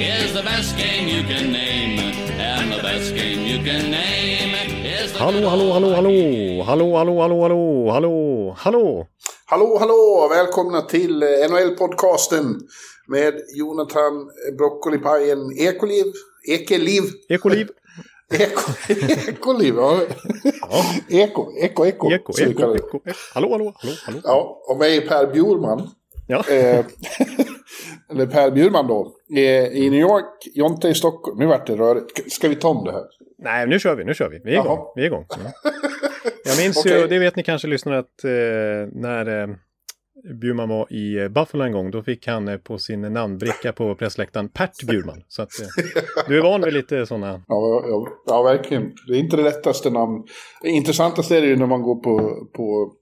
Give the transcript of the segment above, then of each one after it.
is the best game you can name. And the best game you can name is the Hallå, hallå, hallå, hallå, hallå, hallå, hallå, hallå, hallå, hallå. Hallå, hallå! Välkomna till eh, NHL-podcasten med Jonathan Broccolipajen Ekoliv. Ekeliv. Ekoliv. Eko, ekoliv, ja. Eko, eko, eko. Eko, eko, det. eko. Hallå, hallå, hallå, hallå. Ja, och mig Per Bjurman. Ja. Eller Per Bjurman då. I New York, Jonte i Stockholm. Nu vart det rörigt. Ska vi ta om det här? Nej, nu kör vi, nu kör vi. Vi är igång. Jaha. Vi är igång. Mm. Jag minns ju, Okej. och det vet ni kanske lyssnare, att eh, när eh, Bjurman var i eh, Buffalo en gång, då fick han eh, på sin namnbricka på pressläktaren Pert Bjurman. Så att eh, du är van vid lite sådana... Ja, ja, ja, verkligen. Det är inte det lättaste namn. Det intressantaste är det ju när man går på, på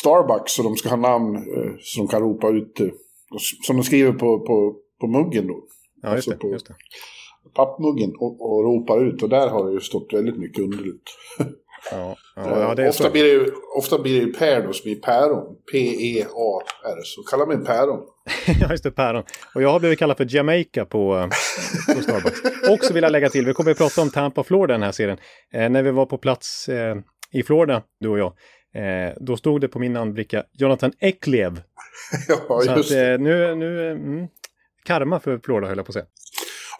Starbucks och de ska ha namn eh, som kan ropa ut. Eh, Som de skriver på, på, på muggen då. Ja, just Alltså det. på- Just det. Pappmuggen och, och ropar ut. Och där har det ju stått väldigt mycket underligt. Ja, ja, är ofta, så. blir det ju, ofta blir det ju Per då som är päron. P-E-A-R. Så kallar man päron. ja, just det, päron. Och jag har blivit kallad för Jamaica på, eh, på Starbucks. Och så vill jag lägga till, vi kommer att prata om Tampa, Florida den här serien. Eh, när vi var på plats eh, i Florida, du och jag, eh, då stod det på min namnbricka Jonathan Eklev. ja, så just att det. eh, nu, nu, mm, karma för Florida höll jag på att säga.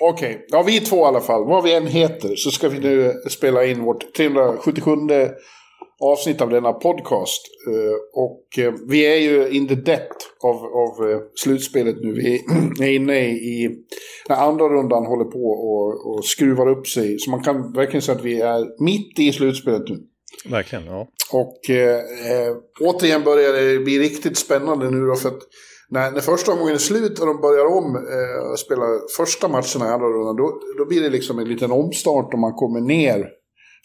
Okej, ja vi två i alla fall. Vad vi än heter så ska vi nu spela in vårt 377 avsnitt av denna podcast. Eh, Och eh, vi är ju in the depth av, av eh, slutspelet nu. Vi är inne i när andra rundan håller på och, och skruvar upp sig. Så man kan verkligen säga att vi är mitt i slutspelet nu. Verkligen, ja. Och eh, eh, återigen börjar det bli riktigt spännande nu då för att när, när första omgången är slut och de börjar om eh, spela första matcherna i andra rundan då, då blir det liksom en liten omstart och man kommer ner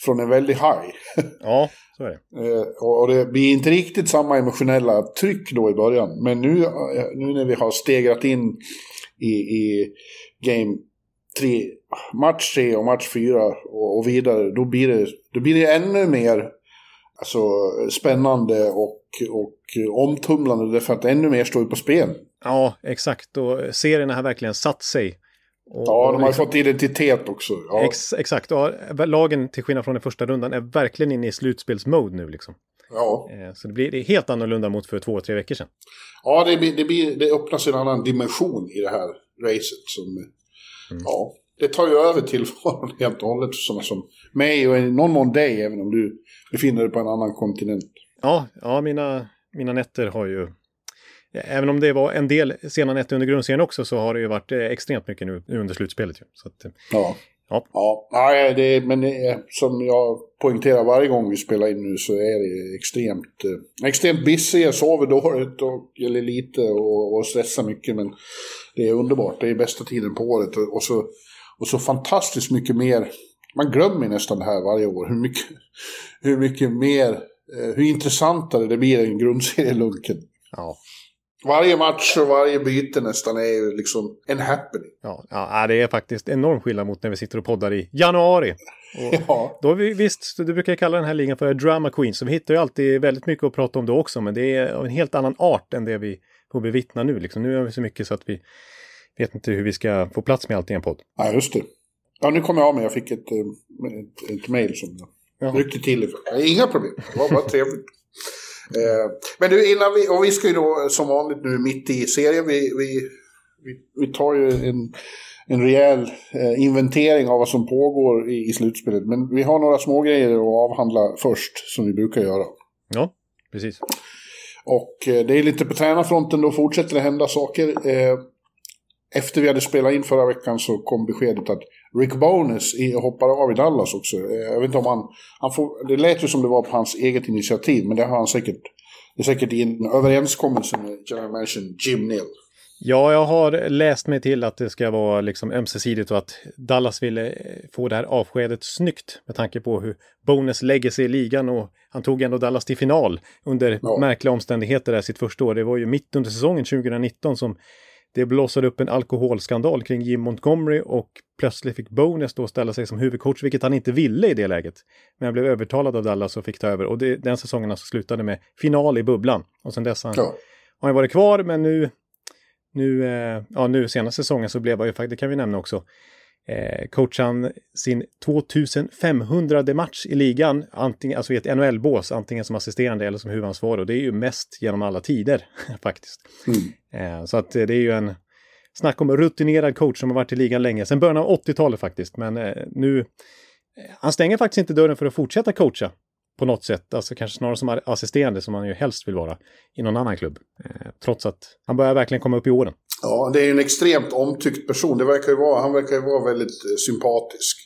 från en väldig high. Ja, så är det. Eh, och och det blir inte riktigt samma emotionella tryck då i början. Men nu, eh, nu när vi har stegrat in i, i game 3, match 3 och match 4 och, och vidare, då blir, det, då blir det ännu mer alltså, spännande och, och omtumlande därför att ännu mer står ju på spel. Ja, exakt. Och serierna har verkligen satt sig. Och, Ja, de har liksom- fått identitet också. Ja. Ex, exakt, och lagen till skillnad från den första rundan är verkligen inne i slutspelsmode nu liksom. ja. Eh, Så det blir det är helt annorlunda mot för två, tre veckor sedan. Ja, det, blir, det, blir, det öppnas en annan dimension i det här racet. Som, Ja, det tar ju över tillvaron helt och hållet för sådana som mig och i någon mån dig, även om du befinner dig på en annan kontinent. Ja, ja mina, mina nätter har ju... Även om det var en del sena nätter under grundserien också så har det ju varit eh, extremt mycket nu under slutspelet. Ju. Så att, eh, Ja. Ja. Ja, nej, det, men som jag poängterar varje gång vi spelar in nu så är det extremt, eh, extremt busy. Jag sover dåligt och, eller lite och, och stressar mycket. Men det är underbart. Det är bästa tiden på året. Och, och, så, och så fantastiskt mycket mer. Man glömmer nästan det här varje år. Hur mycket, hur mycket mer, eh, hur intressantare det blir än grundserielunken. ja, Varje match och varje byte nästan är ju liksom en happening. ja, ja, det är faktiskt enorm skillnad mot när vi sitter och poddar i januari. Ja. Då vi, visst, du brukar kalla den här ligan för Drama Queen, så vi hittar ju alltid väldigt mycket att prata om då också, men det är av en helt annan art än det vi får bevittna nu. Liksom. Nu är vi så mycket så att vi vet inte hur vi ska få plats med allt i en podd. Ja, just det. Ja, nu kom jag av mig. Jag fick ett, eh, ett, ett mail som jag ryckte till. Inga problem. Det var bara trevligt. Eh, men du, innan vi, och vi ska ju då som vanligt nu mitt i serien, vi, vi, vi, vi tar ju en, en rejäl eh, inventering av vad som pågår i, i slutspelet. Men vi har några små grejer att avhandla först, som vi brukar göra. Ja, precis. Och eh, det är lite på tränarfronten, då fortsätter det hända saker. Eh, efter vi hade spelat in förra veckan så kom beskedet att Rick Bones hoppar av i Dallas också. Eh, jag vet inte om han... han får, det lät ju som det var på hans eget initiativ, men det har han säkert... Det är säkert i en överenskommelse med general manager Jim Neal. Ja, jag har läst mig till att det ska vara liksom ömsesidigt och att Dallas ville få det här avskedet snyggt med tanke på hur Bones lägger sig i ligan och han tog ändå Dallas till final under ja. märkliga omständigheter där sitt första år. Det var ju mitt under säsongen 2019 som det blossade upp en alkoholskandal kring Jim Montgomery och plötsligt fick Bones då ställa sig som huvudcoach, vilket han inte ville i det läget. Men han blev övertalad av Dallas och fick ta över. Och det, den säsongen alltså slutade med final i bubblan. Och sen dess han, ja. har han varit kvar, men nu, nu, eh, ja, nu senaste säsongen så blev han ju faktiskt, det kan vi nämna också, eh, coachade sin 2500 match i ligan, antingen, alltså i ett NHL-bås, antingen som assisterande eller som huvudansvarig. Och det är ju mest genom alla tider faktiskt. Mm. Eh, så att det är ju en snack om rutinerad coach som har varit i ligan länge, sen början av 80-talet faktiskt. Men eh, nu, eh, han stänger faktiskt inte dörren för att fortsätta coacha på något sätt, alltså kanske snarare som assisterande som han ju helst vill vara i någon annan klubb. Eh, trots att han börjar verkligen komma upp i åren. Ja, det är en extremt omtyckt person. Det verkar ju vara, han verkar ju vara väldigt eh, sympatisk.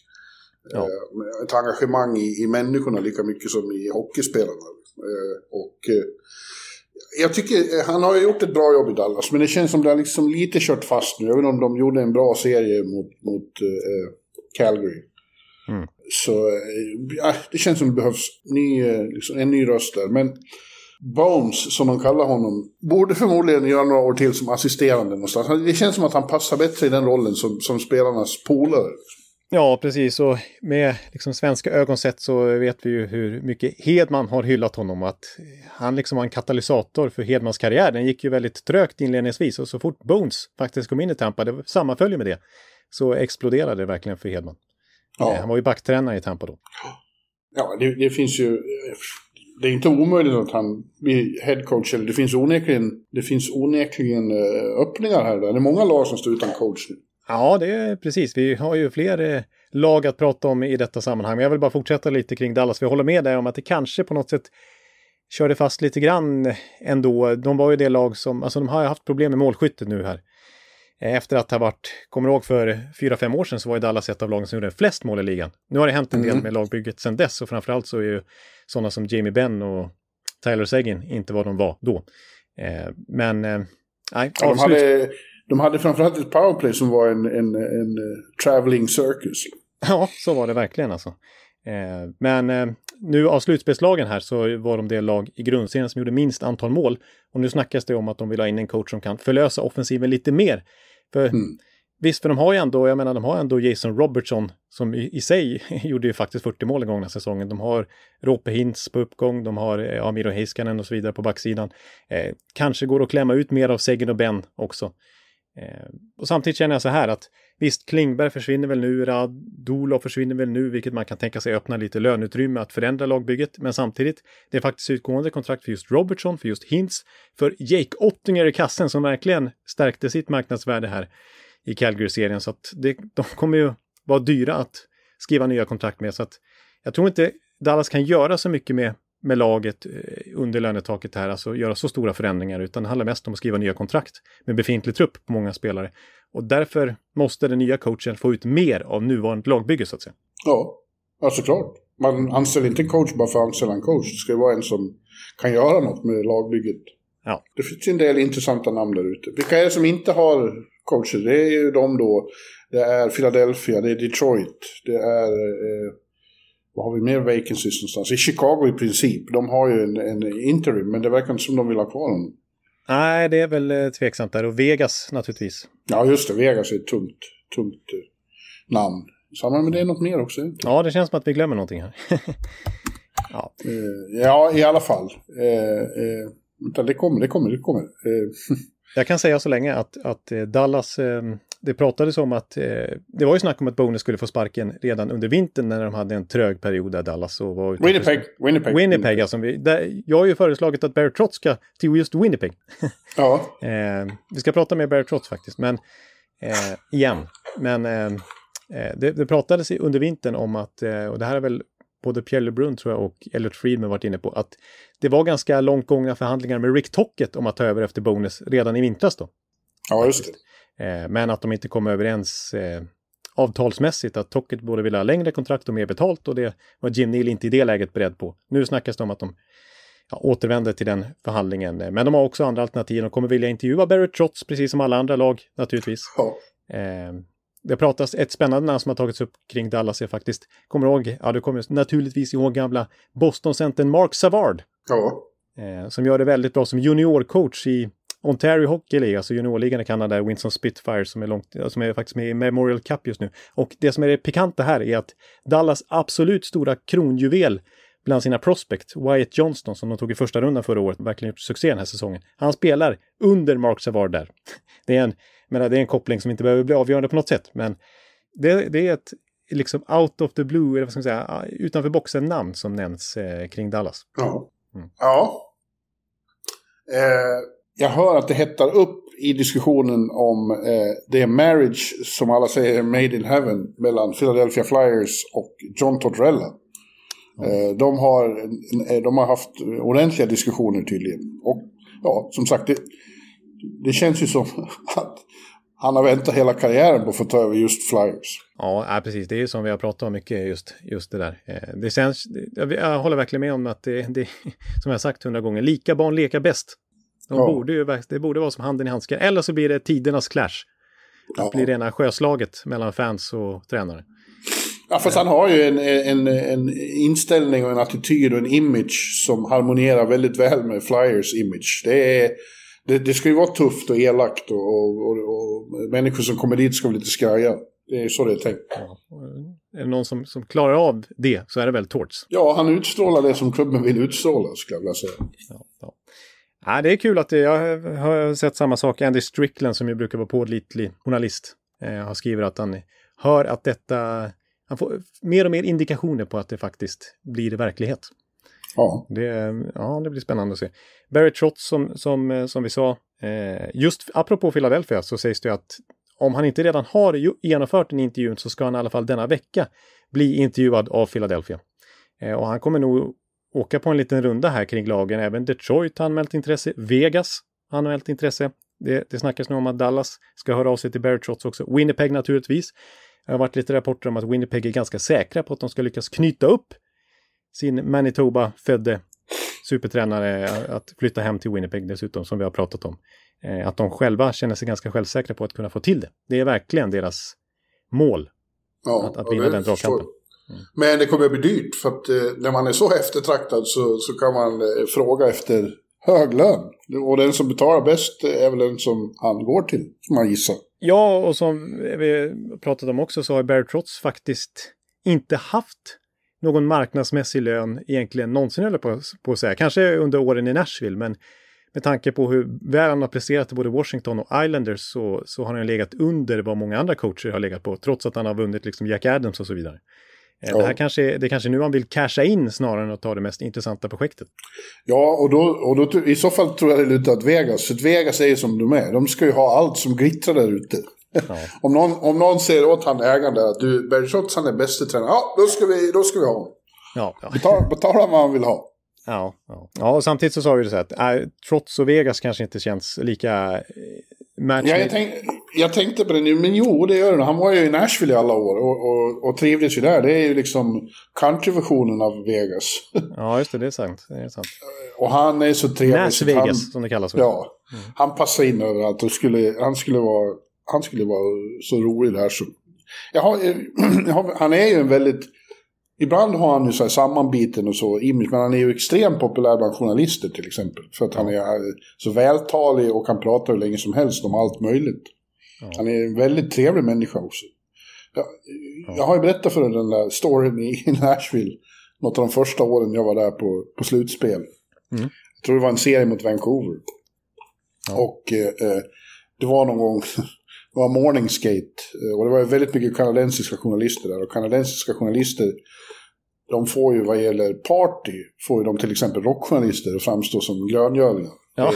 Ja. Eh, ett engagemang i, i människorna lika mycket som i hockeyspelarna. Eh, och jag tycker han har gjort ett bra jobb i Dallas, men det känns som det har liksom lite kört fast nu. Även om de gjorde en bra serie mot, mot Calgary. Mm. Så eh, ja, det känns som det behövs ny, eh, liksom, en ny röst där. Men Bones, som de kallar honom, borde förmodligen göra några år till som assisterande någonstans. Det känns som att han passar bättre i den rollen som, som spelarnas polare. Ja, precis. Och med liksom svenska ögon sett så vet vi ju hur mycket Hedman har hyllat honom. Att han liksom var en katalysator för Hedmans karriär. Den gick ju väldigt trögt inledningsvis och så fort Bones faktiskt kom in i Tampa, det sammanföljer med det, så exploderade det verkligen för Hedman. Ja. Han var ju backtränare i Tampa då. Ja, det, det finns ju det är inte omöjligt att han blir headcoach. Det finns onekligen, det finns onekligen eh, öppningar här. Det är många lag som står utan coach nu. Ja, det är precis. Vi har ju fler eh, lag att prata om i detta sammanhang. Men jag vill bara fortsätta lite kring Dallas. Vi håller med dig om att det kanske på något sätt körde fast lite grann ändå. De var ju det lag som, alltså de har ju haft problem med målskyttet nu här. Eh, efter att ha varit, kommer ihåg för fyra, fem år sedan så var ju Dallas ett av lagen som gjorde flest mål i ligan. Nu har det hänt en del mm. med lagbygget sedan dess och framförallt så är ju sådana som Jamie Benn och Tyler Seguin inte vad de var då. Eh, men eh, nej, ja, de, hade, de hade framförallt ett powerplay som var en, en, en uh, traveling circus. Ja, så var det verkligen alltså. Eh, men eh, nu av slutspelslagen här så var de det lag i grundserien som gjorde minst antal mål. Och nu snackas det om att de vill ha in en coach som kan förlösa offensiven lite mer. För mm. Visst, för de har ju ändå, jag menar, de har ändå Jason Robertson som i, i sig gjorde ju faktiskt 40 mål den gångna säsongen. De har Rope Hintz på uppgång, de har eh, Amiro Heiskanen och så vidare på backsidan. Eh, kanske går att klämma ut mer av Seguin och Ben också. Eh, och samtidigt känner jag så här att visst, Klingberg försvinner väl nu, Radulov försvinner väl nu, vilket man kan tänka sig öppna lite löneutrymme att förändra lagbygget. Men samtidigt, det är faktiskt utgående kontrakt för just Robertson, för just Hintz, för Jake Ottinger i kassen som verkligen stärkte sitt marknadsvärde här i Calgary-serien. Så att det, de kommer ju vara dyra att skriva nya kontrakt med. Så att jag tror inte Dallas kan göra så mycket med, med laget eh, under lönetaket här, alltså göra så stora förändringar, utan det handlar mest om att skriva nya kontrakt med befintlig trupp på många spelare. Och därför måste den nya coachen få ut mer av nuvarande lagbygge, så att säga. Ja, ja såklart. Man anställer inte en coach bara för att anställa en coach. Det ska vara en som kan göra något med lagbygget. Ja. Det finns en del intressanta namn där ute. Vilka är det som inte har coacher? Det är ju de då. Det är Philadelphia, det är Detroit, det är... Eh, vad har vi mer vacancies någonstans? I Chicago i princip. De har ju en, en interim, men det verkar inte som de vill ha kvar honom. Nej, det är väl eh, tveksamt där. Och Vegas naturligtvis. Ja, just det. Vegas är ett tungt, tungt eh, namn. Samma med det är något mer också. Inte? Ja, det känns som att vi glömmer någonting här. ja. Uh, ja, i alla fall. Uh, uh, det kommer, det kommer, det kommer. Jag kan säga så länge att, att Dallas det pratades om att, eh, det var ju snack om att Bones skulle få sparken redan under vintern när de hade en trög period där Dallas. Och var Winnipeg, Winnipeg. Winnipeg, alltså. Vi, där, jag har ju föreslagit att Barry Trotz ska till just Winnipeg. Ja. eh, vi ska prata med Barry Trotz faktiskt, men eh, igen. Men eh, eh, det, det pratades under vintern om att, eh, och det här är väl både Pierre LeBrun tror jag och Elliot Friedman varit inne på, att det var ganska långt gångna förhandlingar med Rick Tocket om att ta över efter Bonus redan i vintras då. Ja, just det. Eh, men att de inte kom överens eh, avtalsmässigt att Tocket borde vilja ha längre kontrakt och mer betalt och det var Jim Neal inte i det läget beredd på. Nu snackas det om att de ja, återvänder till den förhandlingen. Men de har också andra alternativ. De kommer vilja intervjua Barrett Trotz precis som alla andra lag naturligtvis. Ja. Eh, det pratas, ett spännande namn som har tagits upp kring Dallas är faktiskt, kommer ihåg, ja du kommer naturligtvis ihåg gamla Boston-centern Mark Savard. Ja. Eh, som gör det väldigt bra som juniorcoach i Ontario Hockey League, alltså juniorligan i Kanada, Winston Spitfire som är, långt, som är faktiskt med i Memorial Cup just nu. Och det som är det pikanta här är att Dallas absolut stora kronjuvel bland sina prospect, Wyatt Johnston, som de tog i första rundan förra året, verkligen gjort succé den här säsongen. Han spelar under Mark Savard där. Det är en, menar, det är en koppling som inte behöver bli avgörande på något sätt, men det, det är ett liksom out of the blue, eller vad ska man säga, utanför boxen-namn som nämns eh, kring Dallas. Ja. Mm. Ja. Eh, jag hör att det hettar upp i diskussionen om eh, det marriage som alla säger är made in heaven mellan Philadelphia Flyers och John Tortorella. Eh, de, har, eh, de har haft ordentliga diskussioner tydligen. Och ja, som sagt, det, det känns ju som att han har väntat hela karriären på att få ta över just Flyers. Ja, precis. Det är ju som vi har pratat om mycket, just, just det där. Eh, det känns, jag håller verkligen med om att det, det som jag sagt hundra gånger, lika barn leka bäst. De Ja. borde ju, det borde vara som handen i handsken. Eller så blir det tidernas clash. Det Ja. blir rena sjöslaget mellan fans och tränare. Ja, fast han har ju en, en, en inställning och en attityd och en image som harmonierar väldigt väl med Flyers image. Det, är, det, det ska ju vara tufft och elakt och, och, och, och människor som kommer dit ska vara lite skraja. Det är så det är tänkt. Ja. Är det någon som, som klarar av det så är det väl Torts. Ja, han utstrålar det som klubben vill utstråla, skulle jag vilja säga. Ja, ja. Ja, det är kul att det, jag har sett samma sak. Andy Strickland som ju brukar vara pålitlig journalist eh, har skrivit att han hör att detta, han får mer och mer indikationer på att det faktiskt blir verklighet. Ja, Det, ja, det blir spännande att se. Barry Trotz som, som, eh, som vi sa, eh, just apropå Philadelphia så sägs det att om han inte redan har genomfört en intervju så ska han i alla fall denna vecka bli intervjuad av Philadelphia. Eh, och han kommer nog åka på en liten runda här kring lagen. Även Detroit har anmält intresse. Vegas har anmält intresse. Det, det snackas nu om att Dallas ska höra av sig till Barry Trotz också. Winnipeg naturligtvis. Det har varit lite rapporter om att Winnipeg är ganska säkra på att de ska lyckas knyta upp sin Manitoba-födde supertränare att flytta hem till Winnipeg dessutom, som vi har pratat om. Eh, att de själva känner sig ganska självsäkra på att kunna få till det. Det är verkligen deras mål. ja, Att- att vinna den dragkampen. Men det kommer att bli dyrt för att eh, när man är så eftertraktad så, så kan man eh, fråga efter hög lön. Och den som betalar bäst eh, är väl den som han går till, som man gissar. Ja, och som vi pratat om också så har Barry Trotz faktiskt inte haft någon marknadsmässig lön egentligen någonsin eller på, på att säga. Kanske under åren i Nashville, men med tanke på hur väl han har presterat i både Washington och Islanders så, så har han legat under vad många andra coacher har legat på, trots att han har vunnit liksom Jack Adams och så vidare. Eh, Ja. Det här kanske, det är kanske nu han vill casha in snarare än att ta det mest intressanta projektet. Ja, och, då, och då, i så fall tror jag det lutar åt Vegas. För Vegas är ju som de är. De ska ju ha allt som glittrar där ute. Ja. om, någon, om någon säger åt han ägaren där att du, Trotz han är bästa tränare. Ja, då ska vi, då ska vi ha honom. Ja, ja. Betala, betala vad han vill ha. Ja, ja. ja, och samtidigt så sa vi det så här att äh, trots och Vegas kanske inte känns lika match. Ja, jag, tänk, jag tänkte på det nu, men jo, det gör det. Han var ju i Nashville i alla år och, och, och trivdes ju där. Det är ju liksom countryversionen av Vegas. Ja, just det, det är sant. Det är sant. och han är så trevlig. Nas så att han, Vegas som det kallas. Ja, han passar in överallt och skulle, han, skulle vara, han skulle vara så rolig där. Så. Jag har, jag har, han är ju en väldigt... Ibland har han ju så här sammanbiten och så image, men han är ju extremt populär bland journalister till exempel. För att han är eh, så vältalig och kan prata hur länge som helst om allt möjligt. Ja. Han är en väldigt trevlig människa också. Jag, jag har ju berättat för den där storyn i i Nashville. Något av de första åren jag var där på, på slutspel. Mm. Jag tror det var en serie mot Vancouver. Ja. Och eh, eh, det var någon gång, var morningskate. Och det var väldigt mycket kanadensiska journalister där. Och kanadensiska journalister, de får ju vad gäller party, får ju de till exempel rockjournalister att framstå som gröngölingar. Ja.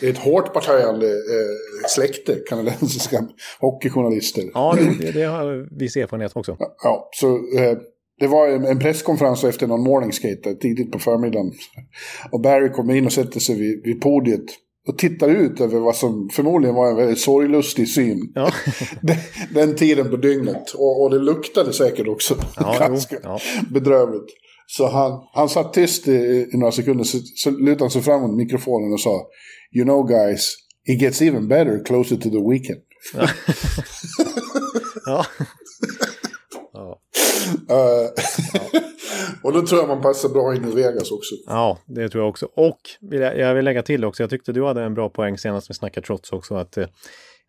Det är ett hårt partajande eh, släkte, kanadensiska hockeyjournalister. Ja, det, det har viss erfarenhet också. Ja, så eh, det var en presskonferens efter någon morningskate tidigt på förmiddagen. Och Barry kommer in och sätter sig vid, vid podiet och tittar ut över vad som förmodligen var en väldigt sorglustig syn. Ja. den, den tiden på dygnet. Och, och det luktade säkert också Ja, ganska jo, ja. bedrövligt. Så han, han satt tyst i, i några sekunder, så, så lutade han sig fram mot mikrofonen och sa You know guys, it gets even better closer to the weekend. Ja. Ja. Eh, och då tror jag man passar bra in i Vegas också. ja, det tror jag också. Och jag, vill lägga till också, jag tyckte du hade en bra poäng senast vi snackade trots också, att, eh,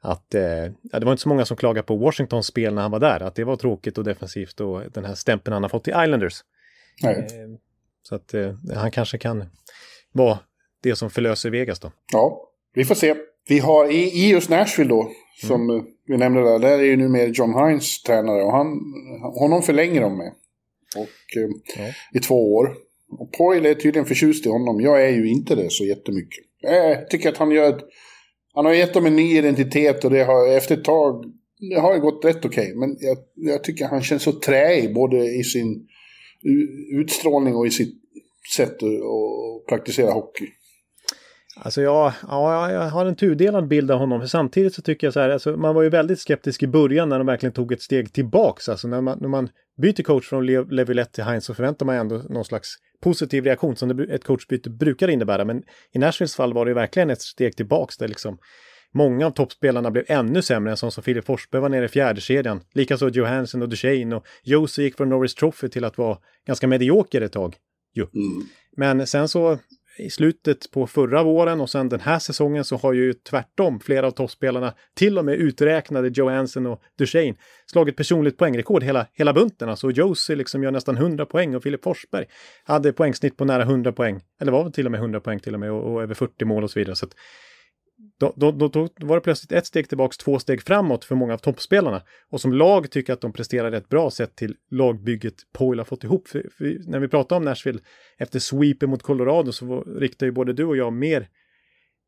att eh, det var inte så många som klagade på Washingtons spel när han var där, att det var tråkigt och defensivt och den här stämpeln han har fått i Islanders. Nej. Eh, Så att eh, han kanske kan vara det som förlöser Vegas då. Ja, vi får se. Vi har i, i just Nashville då, som Mm. eh, vi nämnde där, där är ju numera John Hines tränare och han, honom förlänger de med. Och eh, Ja. i två år. Och Poyle är tydligen förtjust i honom. Jag är ju inte det så jättemycket. Jag tycker att han gör ett, Han har gett dem en ny identitet och det har efter ett tag, det har ju gått rätt okej. Men jag, jag tycker han känns så träig både i sin utstrålning och i sitt sätt att praktisera hockey. Alltså jag, ja, jag har en tudelad bild av honom. För samtidigt så tycker jag så här, alltså man var ju väldigt skeptisk i början när de verkligen tog ett steg tillbaks. Alltså när man, när man byter coach från Le- Levilette till Heinz så förväntar man ändå någon slags positiv reaktion som det, ett coachbyte brukar innebära. Men i Nashvilles fall var det ju verkligen ett steg tillbaks där liksom många av toppspelarna blev ännu sämre än sån som Filip Forsberg var nere i fjärde kedjan. Likaså Johansson och Duchene och Josie gick från Norris Trophy till att vara ganska medioker ett tag. Jo. Mm. Men sen så i slutet på förra våren och sen den här säsongen så har ju tvärtom flera av toppspelarna, till och med uträknade Johansson och Duchene, slagit personligt poängrekord hela, hela bunten. Alltså Josie liksom gör nästan 100 poäng och Filip Forsberg hade poängsnitt på nära 100 poäng. Eller var väl till och med 100 poäng till och med och, och över 40 mål och så vidare. Så att då, då, då, då var det plötsligt ett steg tillbaks, två steg framåt för många av toppspelarna. Och som lag tycker jag att de presterar rätt bra sett till lagbygget Poyle har fååt ihop. För, för när vi pratar om Nashville efter sweepen mot Colorado så var, riktar ju både du och jag mer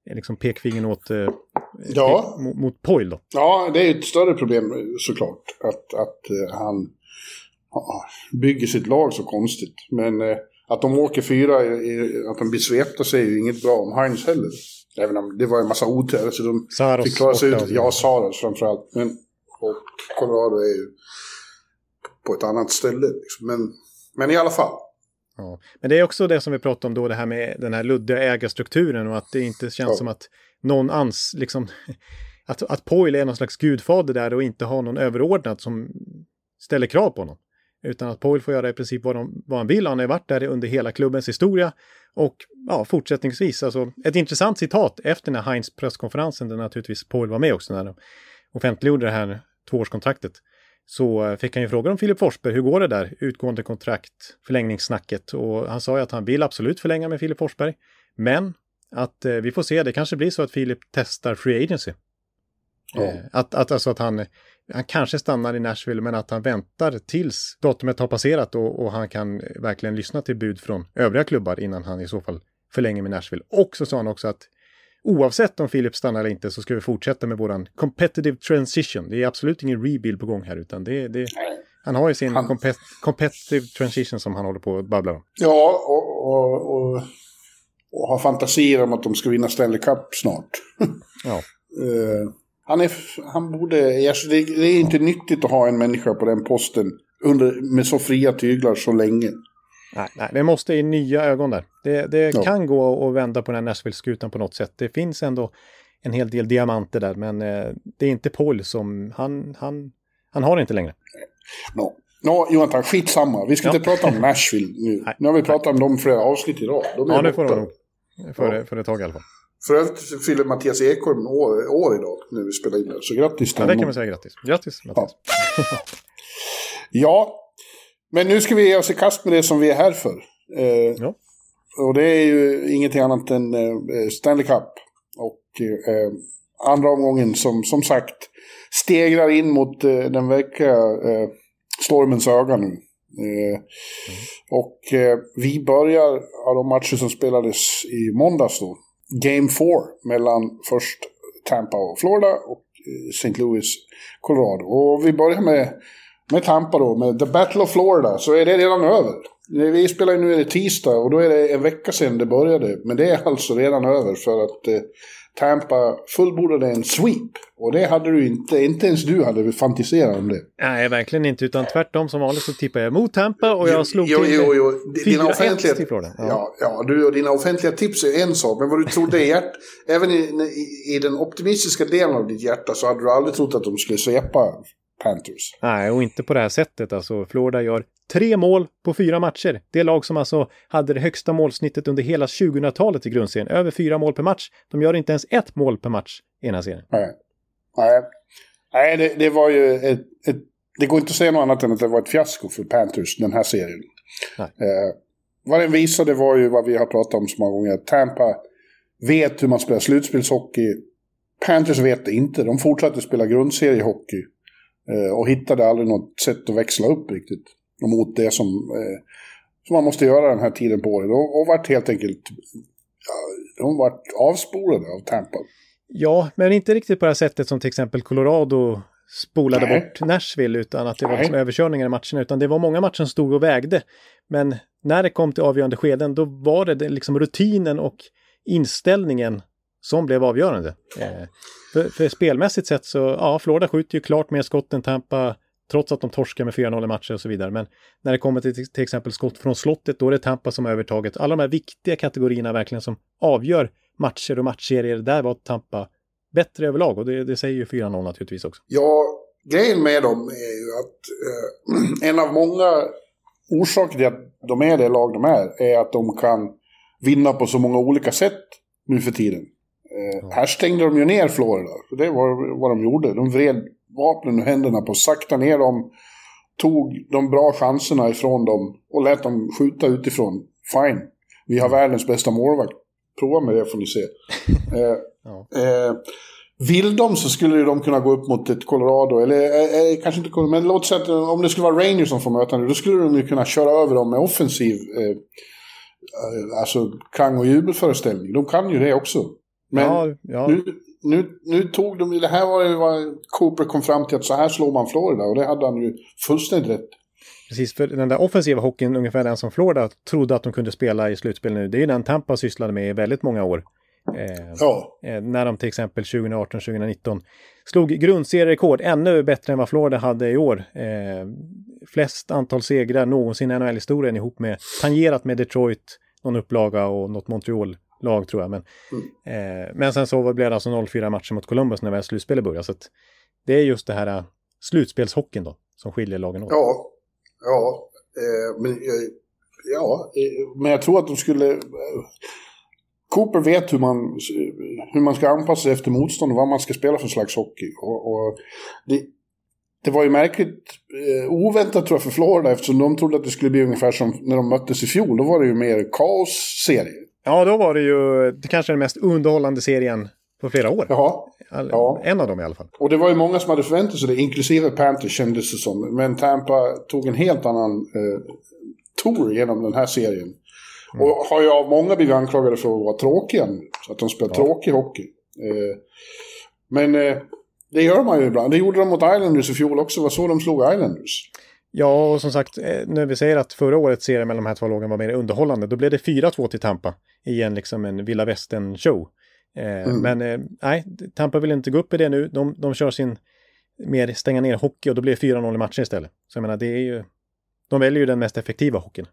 eh, liksom pekfingern åt eh, Ja. pek, mot, mot Poyle då. Ja, det är ett större problem eh, såklart. Att, att eh, han bygger sitt lag så konstigt. Men eh, att de åker fyra, att de blir svepta är ju inget bra om Heinz heller. Även om det var en massa otur. Alltså de Saros fick klara sig ut. så. Ja, Saros framförallt. Men, och Colorado är ju på ett annat ställe. Liksom. Men, men i alla fall. Ja. Men det är också det som vi pratade om då, det här med den här luddiga ägarstrukturen och att det inte känns Ja. som att någon ans, liksom, att, att Poyle är någon slags gudfader där och inte har någon överordnad som ställer krav på honom. Utan att Poyle får göra i princip vad, de, vad han vill. Han har varit där under hela klubbens historia. Och ja, fortsättningsvis, alltså ett intressant citat efter den här Heinz presskonferensen, där naturligtvis Poyle var med också när de offentliggjorde det här tvåårskontraktet. Så eh, fick han ju fråga om Filip Forsberg, hur går det där? Utgående kontrakt, förlängningssnacket. Och han sa ju att han vill absolut förlänga med Filip Forsberg. Men att eh, vi får se, det kanske blir så att Filip testar free agency. Ja. Eh, att, att, alltså att han, han kanske stannar i Nashville men att han väntar tills datumet har passerat och, och han kan verkligen lyssna till bud från övriga klubbar innan han i så fall förlänger med Nashville. Och så sa han också att oavsett om Philip stannar eller inte så ska vi fortsätta med våran competitive transition. Det är absolut ingen rebuild på gång här utan det, det han har ju sin Han- compet competitive transition som han håller på att babbla om. Ja, och, och, och, och har fantasier om att de ska vinna Stanley Cup snart. Ja. Eh, han, är, han borde... Alltså det, det är inte nyttigt att ha en människa på den posten under, med så fria tyglar så länge. Nej, nej, det måste i nya ögon där. Det, det Ja. kan gå att vända på den här Nashville-skutan på något sätt. Det finns ändå en hel del diamanter där, men eh, det är inte Paul som... Han, han, han har det inte längre. Nå, Nå Jonathan, skitsamma. Vi ska Ja. inte prata om Nashville nu. Nej. Nu har vi pratat om dem flera avsnitt idag. De är Ja, det får de nog. För, för ett tag i alla fall. För övrigt fyller Mattias Ekholm år, år idag när vi spelar in det. Så grattis till Ja, det kan man säga grattis. Grattis, Mattias. Ja, men nu ska vi ge oss i kast med det som vi är här för. Eh, Ja. Och det är ju ingenting annat än eh, Stanley Cup. Och eh, andra omgången som, som sagt stegrar in mot eh, den verkliga eh, stormens öga nu. Eh, och eh, vi börjar av de matcher som spelades i måndags då. Game 4 mellan först Tampa och Florida och eh, St. Louis, Colorado. Och vi börjar med, med Tampa då, med The Battle of Florida, så är det redan över. Vi spelar ju nu är det tisdag och då är det en vecka sedan det började. Men det är alltså redan över för att eh, Tampa fullbordade en sweep. Och det hade du inte, inte ens du hade fantiserat om det. Nej, verkligen inte. Utan tvärtom som vanligt så tippade jag mot Tampa och jag slog jo, till jo, jo. Dina 4-1 offentliga, till. Ja. Ja, ja du, och dina offentliga tips är en sak. Men vad du trodde i hjärt, även i, i, i den optimistiska delen av ditt hjärta så hade du aldrig trott att de skulle svepa Panthers. Nej, och inte på det här sättet. Alltså, Florida gör tre mål på fyra matcher. Det lag som alltså hade det högsta målsnittet under hela 2000-talet i grundserien. Över fyra mål per match. De gör inte ens ett mål per match i den här serien. Nej, Nej. Nej det, det var ju ett, ett... Det går inte att säga något annat än att det var ett fiasko för Panthers, den här serien. Nej. Eh, vad den visade var ju vad vi har pratat om så många gånger. Tampa vet hur man spelar slutspelshockey. Panthers vet det inte. De fortsatte spela grundseriehockey. Eh, och hittade aldrig något sätt att växla upp riktigt. Mot det som, eh, som man måste göra den här tiden på året. Och, och vart helt enkelt... Ja, de vart avspolade av Tampa. Ja, men inte riktigt på det här sättet som till exempel Colorado spolade Nej. bort Nashville utan att det var liksom överkörningar i matcherna. Utan det var många matcher som stod och vägde. Men när det kom till avgörande skeden då var det liksom rutinen och inställningen som blev avgörande. Eh, för, för spelmässigt sett så, ja, Florida skjuter ju klart mer skott än Tampa trots att de torskar med 4-0 i matcher och så vidare. Men när det kommer till till exempel skott från slottet, då är det Tampa som har övertaget. Alla de här viktiga kategorierna verkligen som avgör matcher och matchserier, där var Tampa bättre överlag och det, det säger ju 4-0 naturligtvis också. Ja, grejen med dem är ju att eh, en av många orsaker till att de är det lag de är, är att de kan vinna på så många olika sätt nu för tiden. Eh, Här stängde de ju ner Florida, det var vad de gjorde. De vred vapnen ur händerna på, sakta ner dem, tog de bra chanserna ifrån dem och lät dem skjuta utifrån. Fine, vi har världens bästa målvakt. Prova med det får ni se. Eh, Ja. eh, vill de så skulle de kunna gå upp mot ett Colorado, eller eh, eh, kanske inte Colorado, men låt säga att om det skulle vara Rangers som får möta nu, då skulle de ju kunna köra över dem med offensiv, eh, eh, alltså klang och jubelföreställning. De kan ju det också. Men ja, ja. nu, nu, nu tog de, det här var ju vad Cooper kom fram till att så här slår man Florida och det hade han ju fullständigt rätt. Precis, för den där offensiva hockeyn, ungefär den som Florida trodde att de kunde spela i slutspel nu, det är ju den Tampa sysslade med i väldigt många år. Eh, Ja, eh, när de till exempel 2018-2019 slog grundserierekord, ännu bättre än vad Florida hade i år. Eh, flest antal segrar någonsin i NHL-historien ihop med, tangerat med Detroit, någon upplaga och något Montreal-lag tror jag. Men, eh, men sen så blev det alltså 0-4 matcher mot Columbus när väl slutspelet började. Så det är just det här eh, slutspelshockeyn då, som skiljer lagen åt. ja, ja. Eh, men, eh, ja, eh, men jag tror att de skulle... Eh, Cooper vet hur man, hur man ska anpassa sig efter motstånd och vad man ska spela för slags hockey. Och, och det, det var ju märkligt eh, oväntat tror jag för Florida eftersom de trodde att det skulle bli ungefär som när de möttes i fjol. Då var det ju mer kaosserie. Ja, då var det ju det kanske den mest underhållande serien på flera år. Jaha. All, Ja. En av dem i alla fall. Och det var ju många som hade förväntat sig det, inklusive Panthers kändes det som. Men Tampa tog en helt annan eh, tour genom den här serien. Och har ju av många blivit anklagade för att vara tråkiga nu. Så att de spelar tråkig hockey. Eh, men eh, det gör man ju ibland. Det gjorde de mot Islanders i fjol också. Det var så de slog Islanders. Ja, och som sagt, eh, när vi säger att förra årets serie mellan de här två lagen var mer underhållande, då blev det 4-2 till Tampa i en, liksom en vilda västern-show. Eh, Men eh, nej, Tampa vill inte gå upp i det nu. De, de kör sin mer stänga ner hockey och då blir det 4-0 i matcher istället. Så jag menar, det är ju... De väljer ju den mest effektiva hockeyn.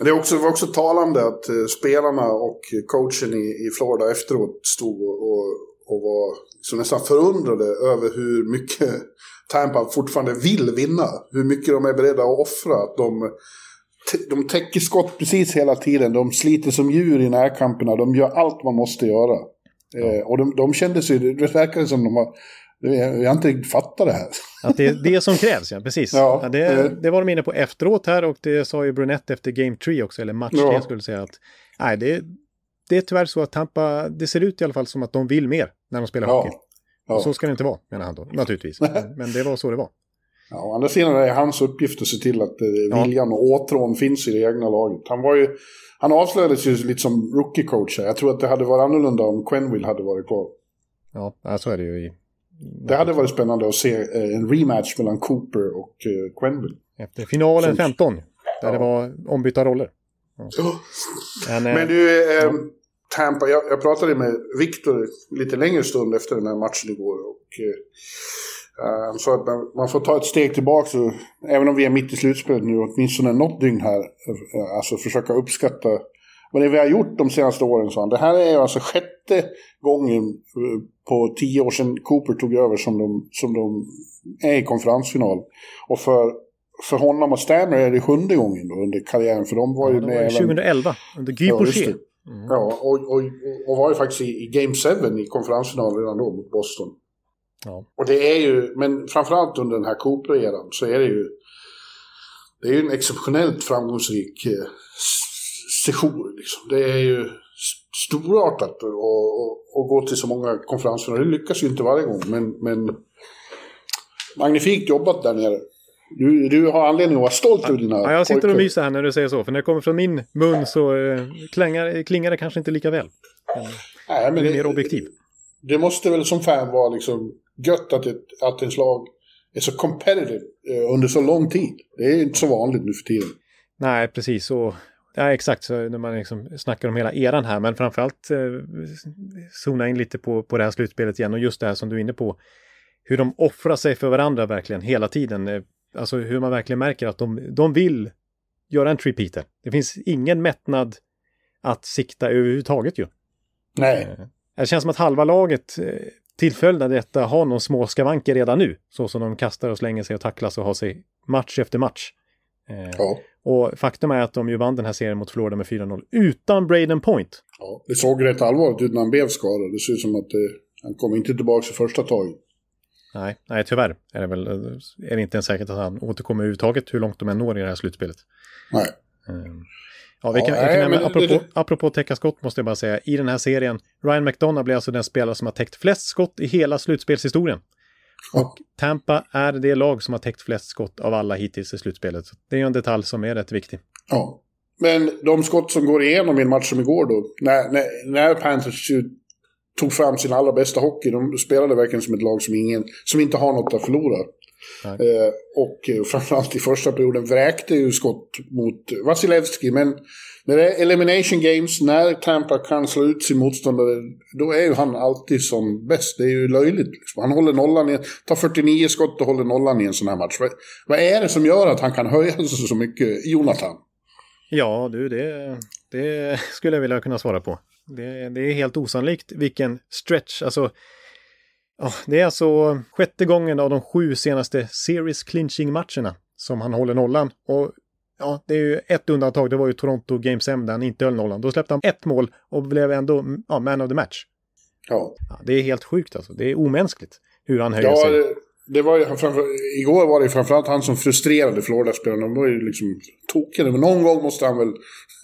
Det är också, var också talande att eh, spelarna och coachen i, i Florida efteråt stod och, och, och var så nästan förundrade över hur mycket Tampa fortfarande vill vinna. Hur mycket de är beredda att offra. Att de, de täcker skott precis hela tiden. De sliter som djur i närkamperna. De gör allt man måste göra. Eh, och de, de kände sig, det verkade som de var, jag har inte riktigt fattat det här. Att det är det som krävs, ja, precis. Ja, Ja, det, eh. det var de inne på efteråt här och det sa ju Brunette efter Game 3 också, eller match 3 Ja. skulle säga att nej, det, det är tyvärr så att Tampa, det ser ut i alla fall som att de vill mer när de spelar hockey. Ja. Ja. Så ska det inte vara, menar han då, naturligtvis. Men, det var så det var. Ja, å andra sidan är det hans uppgift att se till att eh, viljan och åtrån finns i det egna laget. Han var ju... Han avslöjades ju lite som rookie-coach Jag tror att det hade varit annorlunda om Quenville hade varit kvar. Ja, så är det ju i... Det hade varit spännande att se eh, en rematch mellan Cooper och eh, Quenville. Efter finalen 15, där ja. det var ombytta roller. Ja. Men, Men du, eh, Tampa, jag, jag, pratade med Victor lite längre stund efter den här matchen igår. Och, eh, han sa att man, man, får ta ett steg tillbaka, så, även om vi är mitt i slutspelet nu, åtminstone något dygn här. Eh, alltså försöka uppskatta vad det vi har gjort de senaste åren, sa han. Det här är alltså sjätte gången eh, på tio år sedan Cooper tog över som de, som de är i konferensfinal. Och för, för honom och Stanley är det sjunde gången då under karriären. För de var ju ja, med... Var 2011, under Guy ja, Mm. Ja, och, och, och var ju faktiskt i, i Game 7 i konferensfinalen redan då mot Boston. Ja. Och det är ju, men framförallt under den här Cooper-eran så är det ju det är ju en exceptionellt framgångsrik eh, session. Liksom. Det är ju storartat att gå till så många konferensfinaler. Det lyckas ju inte varje gång, men, men magnifikt jobbat där nere. Du, du har anledning att vara stolt över dina ja, Jag sitter och myser här när du säger så. För när det kommer från min mun så eh, klingar, klingar det kanske inte lika väl. Men, Nej, men det är mer objektiv. Det måste väl som fan vara liksom gött att, ett, att ens lag är så competitive eh, under så lång tid. Det är inte så vanligt nu för tiden. Nej, precis. Och, ja, exakt, så när man liksom snackar om hela eran här. Men framförallt eh, zona in lite på, på det här slutspelet igen. Och just det här som du är inne på. Hur de offrar sig för varandra verkligen hela tiden. Eh, Alltså hur man verkligen märker att de, de vill göra en tripeater. Det finns ingen mättnad att sikta överhuvudtaget ju. Nej. Eh, det känns som att halva laget eh, till följd av detta har någon små skavanker redan nu. Så som de kastar och slänger sig och tacklas och har sig match efter match. Eh, ja. Och faktum är att de ju vann den här serien mot Florida med 4-0 utan Braden Point. Ja, det såg rätt allvarligt ut när han blev skadad. Det ser ut som att det, han kom inte tillbaka i första taget. Nej, nej, tyvärr är det väl är det inte ens säkert att han återkommer överhuvudtaget hur långt de än når i det här slutspelet. Nej. Um, ja, vi kan, ja, nej, nämna, apropå, det... apropå täcka skott måste jag bara säga, i den här serien, Ryan McDonough blir alltså den spelare som har täckt flest skott i hela slutspelshistorien. Och Tampa är det lag som har täckt flest skott av alla hittills i slutspelet. Så det är ju en detalj som är rätt viktig. Ja. Men de skott som går igenom i en match som igår då, när, när, när Panthers tog fram sin allra bästa hockey. De spelade verkligen som ett lag som, ingen, som inte har något att förlora. Eh, och eh, framförallt i första perioden vräkte ju skott mot Vasilevski. Men när det är elimination games, när Tampa kan slå ut sin motståndare, då är ju han alltid som bäst. Det är ju löjligt. Liksom. Han håller nollan i, tar 49 skott och håller nollan i en sån här match. Vad, vad är det som gör att han kan höja sig så mycket, Jonathan? Ja, du, det, det skulle jag vilja kunna svara på. Det, det är helt osannolikt vilken stretch, alltså Ja, det är alltså sjätte gången av de sju senaste series clinching matcherna som han håller nollan. Och ja, det är ju ett undantag, det var ju Toronto Games 5 där han inte höll nollan. Då släppte han ett mål och blev ändå ja, man of the match. Ja. ja. Det är helt sjukt alltså, det är omänskligt hur han höjer ja, sig. Det, var ju framför, igår var det framförallt han som frustrerade Florida-spelarna. De var ju liksom tokiga. Men någon gång måste han väl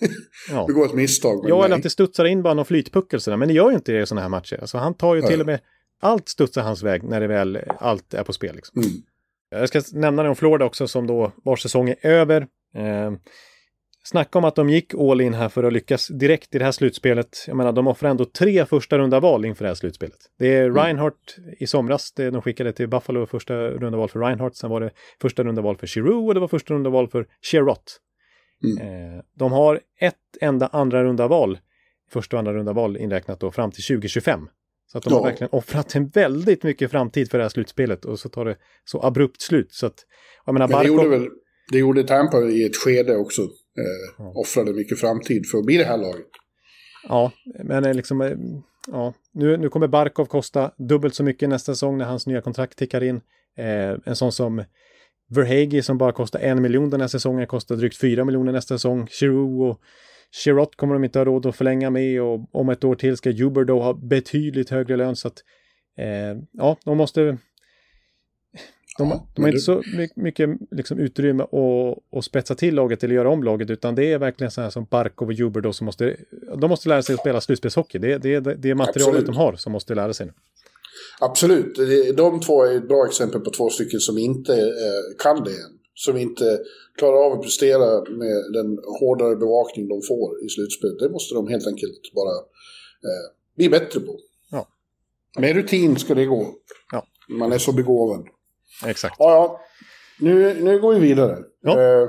ja. begå ett misstag. Ja, eller att det studsar in bara någon flytpuckel sådär. Men det gör ju inte det i sådana här matcher. Alltså han tar ju till och med... Allt studsar hans väg när det väl allt är på spel. Liksom. Mm. Jag ska nämna det om Florida också som då vars säsong är över. Eh, Snacka om att de gick all in här för att lyckas direkt i det här slutspelet. Jag menar, de offrar ändå tre första runda val inför det här slutspelet. Det är mm. Reinhardt i somras, det de skickade till Buffalo första runda val för Reinhardt. Sen var det första runda val för Giroux och det var första runda val för Sherrott. Mm. Eh, de har ett enda andra runda val, första och andra runda val inräknat då, fram till 2025. Så att de ja. har verkligen offrat en väldigt mycket framtid för det här slutspelet och så tar det så abrupt slut. Så att, jag menar, Men det gjorde väl, det gjorde Tampa i ett skede också eh, offrade mycket framtid för att bli det här laget. Ja, men eh, liksom, eh, ja, nu, nu kommer Barkov kosta dubbelt så mycket nästa säsong när hans nya kontrakt tickar in. Eh, en sån som Verhage som bara kostar en miljon den här säsongen kostar drygt fyra miljoner nästa säsong. Giroux och Chirot kommer de inte ha råd att förlänga med och om ett år till ska Juber då ha betydligt högre lön så att eh, ja, de måste de, ja, de har inte så mycket liksom, utrymme att, att spetsa till laget eller göra om laget, utan det är verkligen så här som Barkov och Juber då som måste, de måste lära sig att spela slutspelshockey. Det, det, det är materialet Absolut. de har som måste lära sig nu. absolut, de två är ett bra exempel på två stycken som inte eh, kan det än. Som inte klarar av att prestera med den hårdare bevakning de får i slutspelet. Det måste de helt enkelt bara eh, bli bättre på. Ja. Med rutin ska det gå. Ja. Man är så begåvad. Exakt. Ja, ja. Nu, nu går vi vidare. Ja. Eh,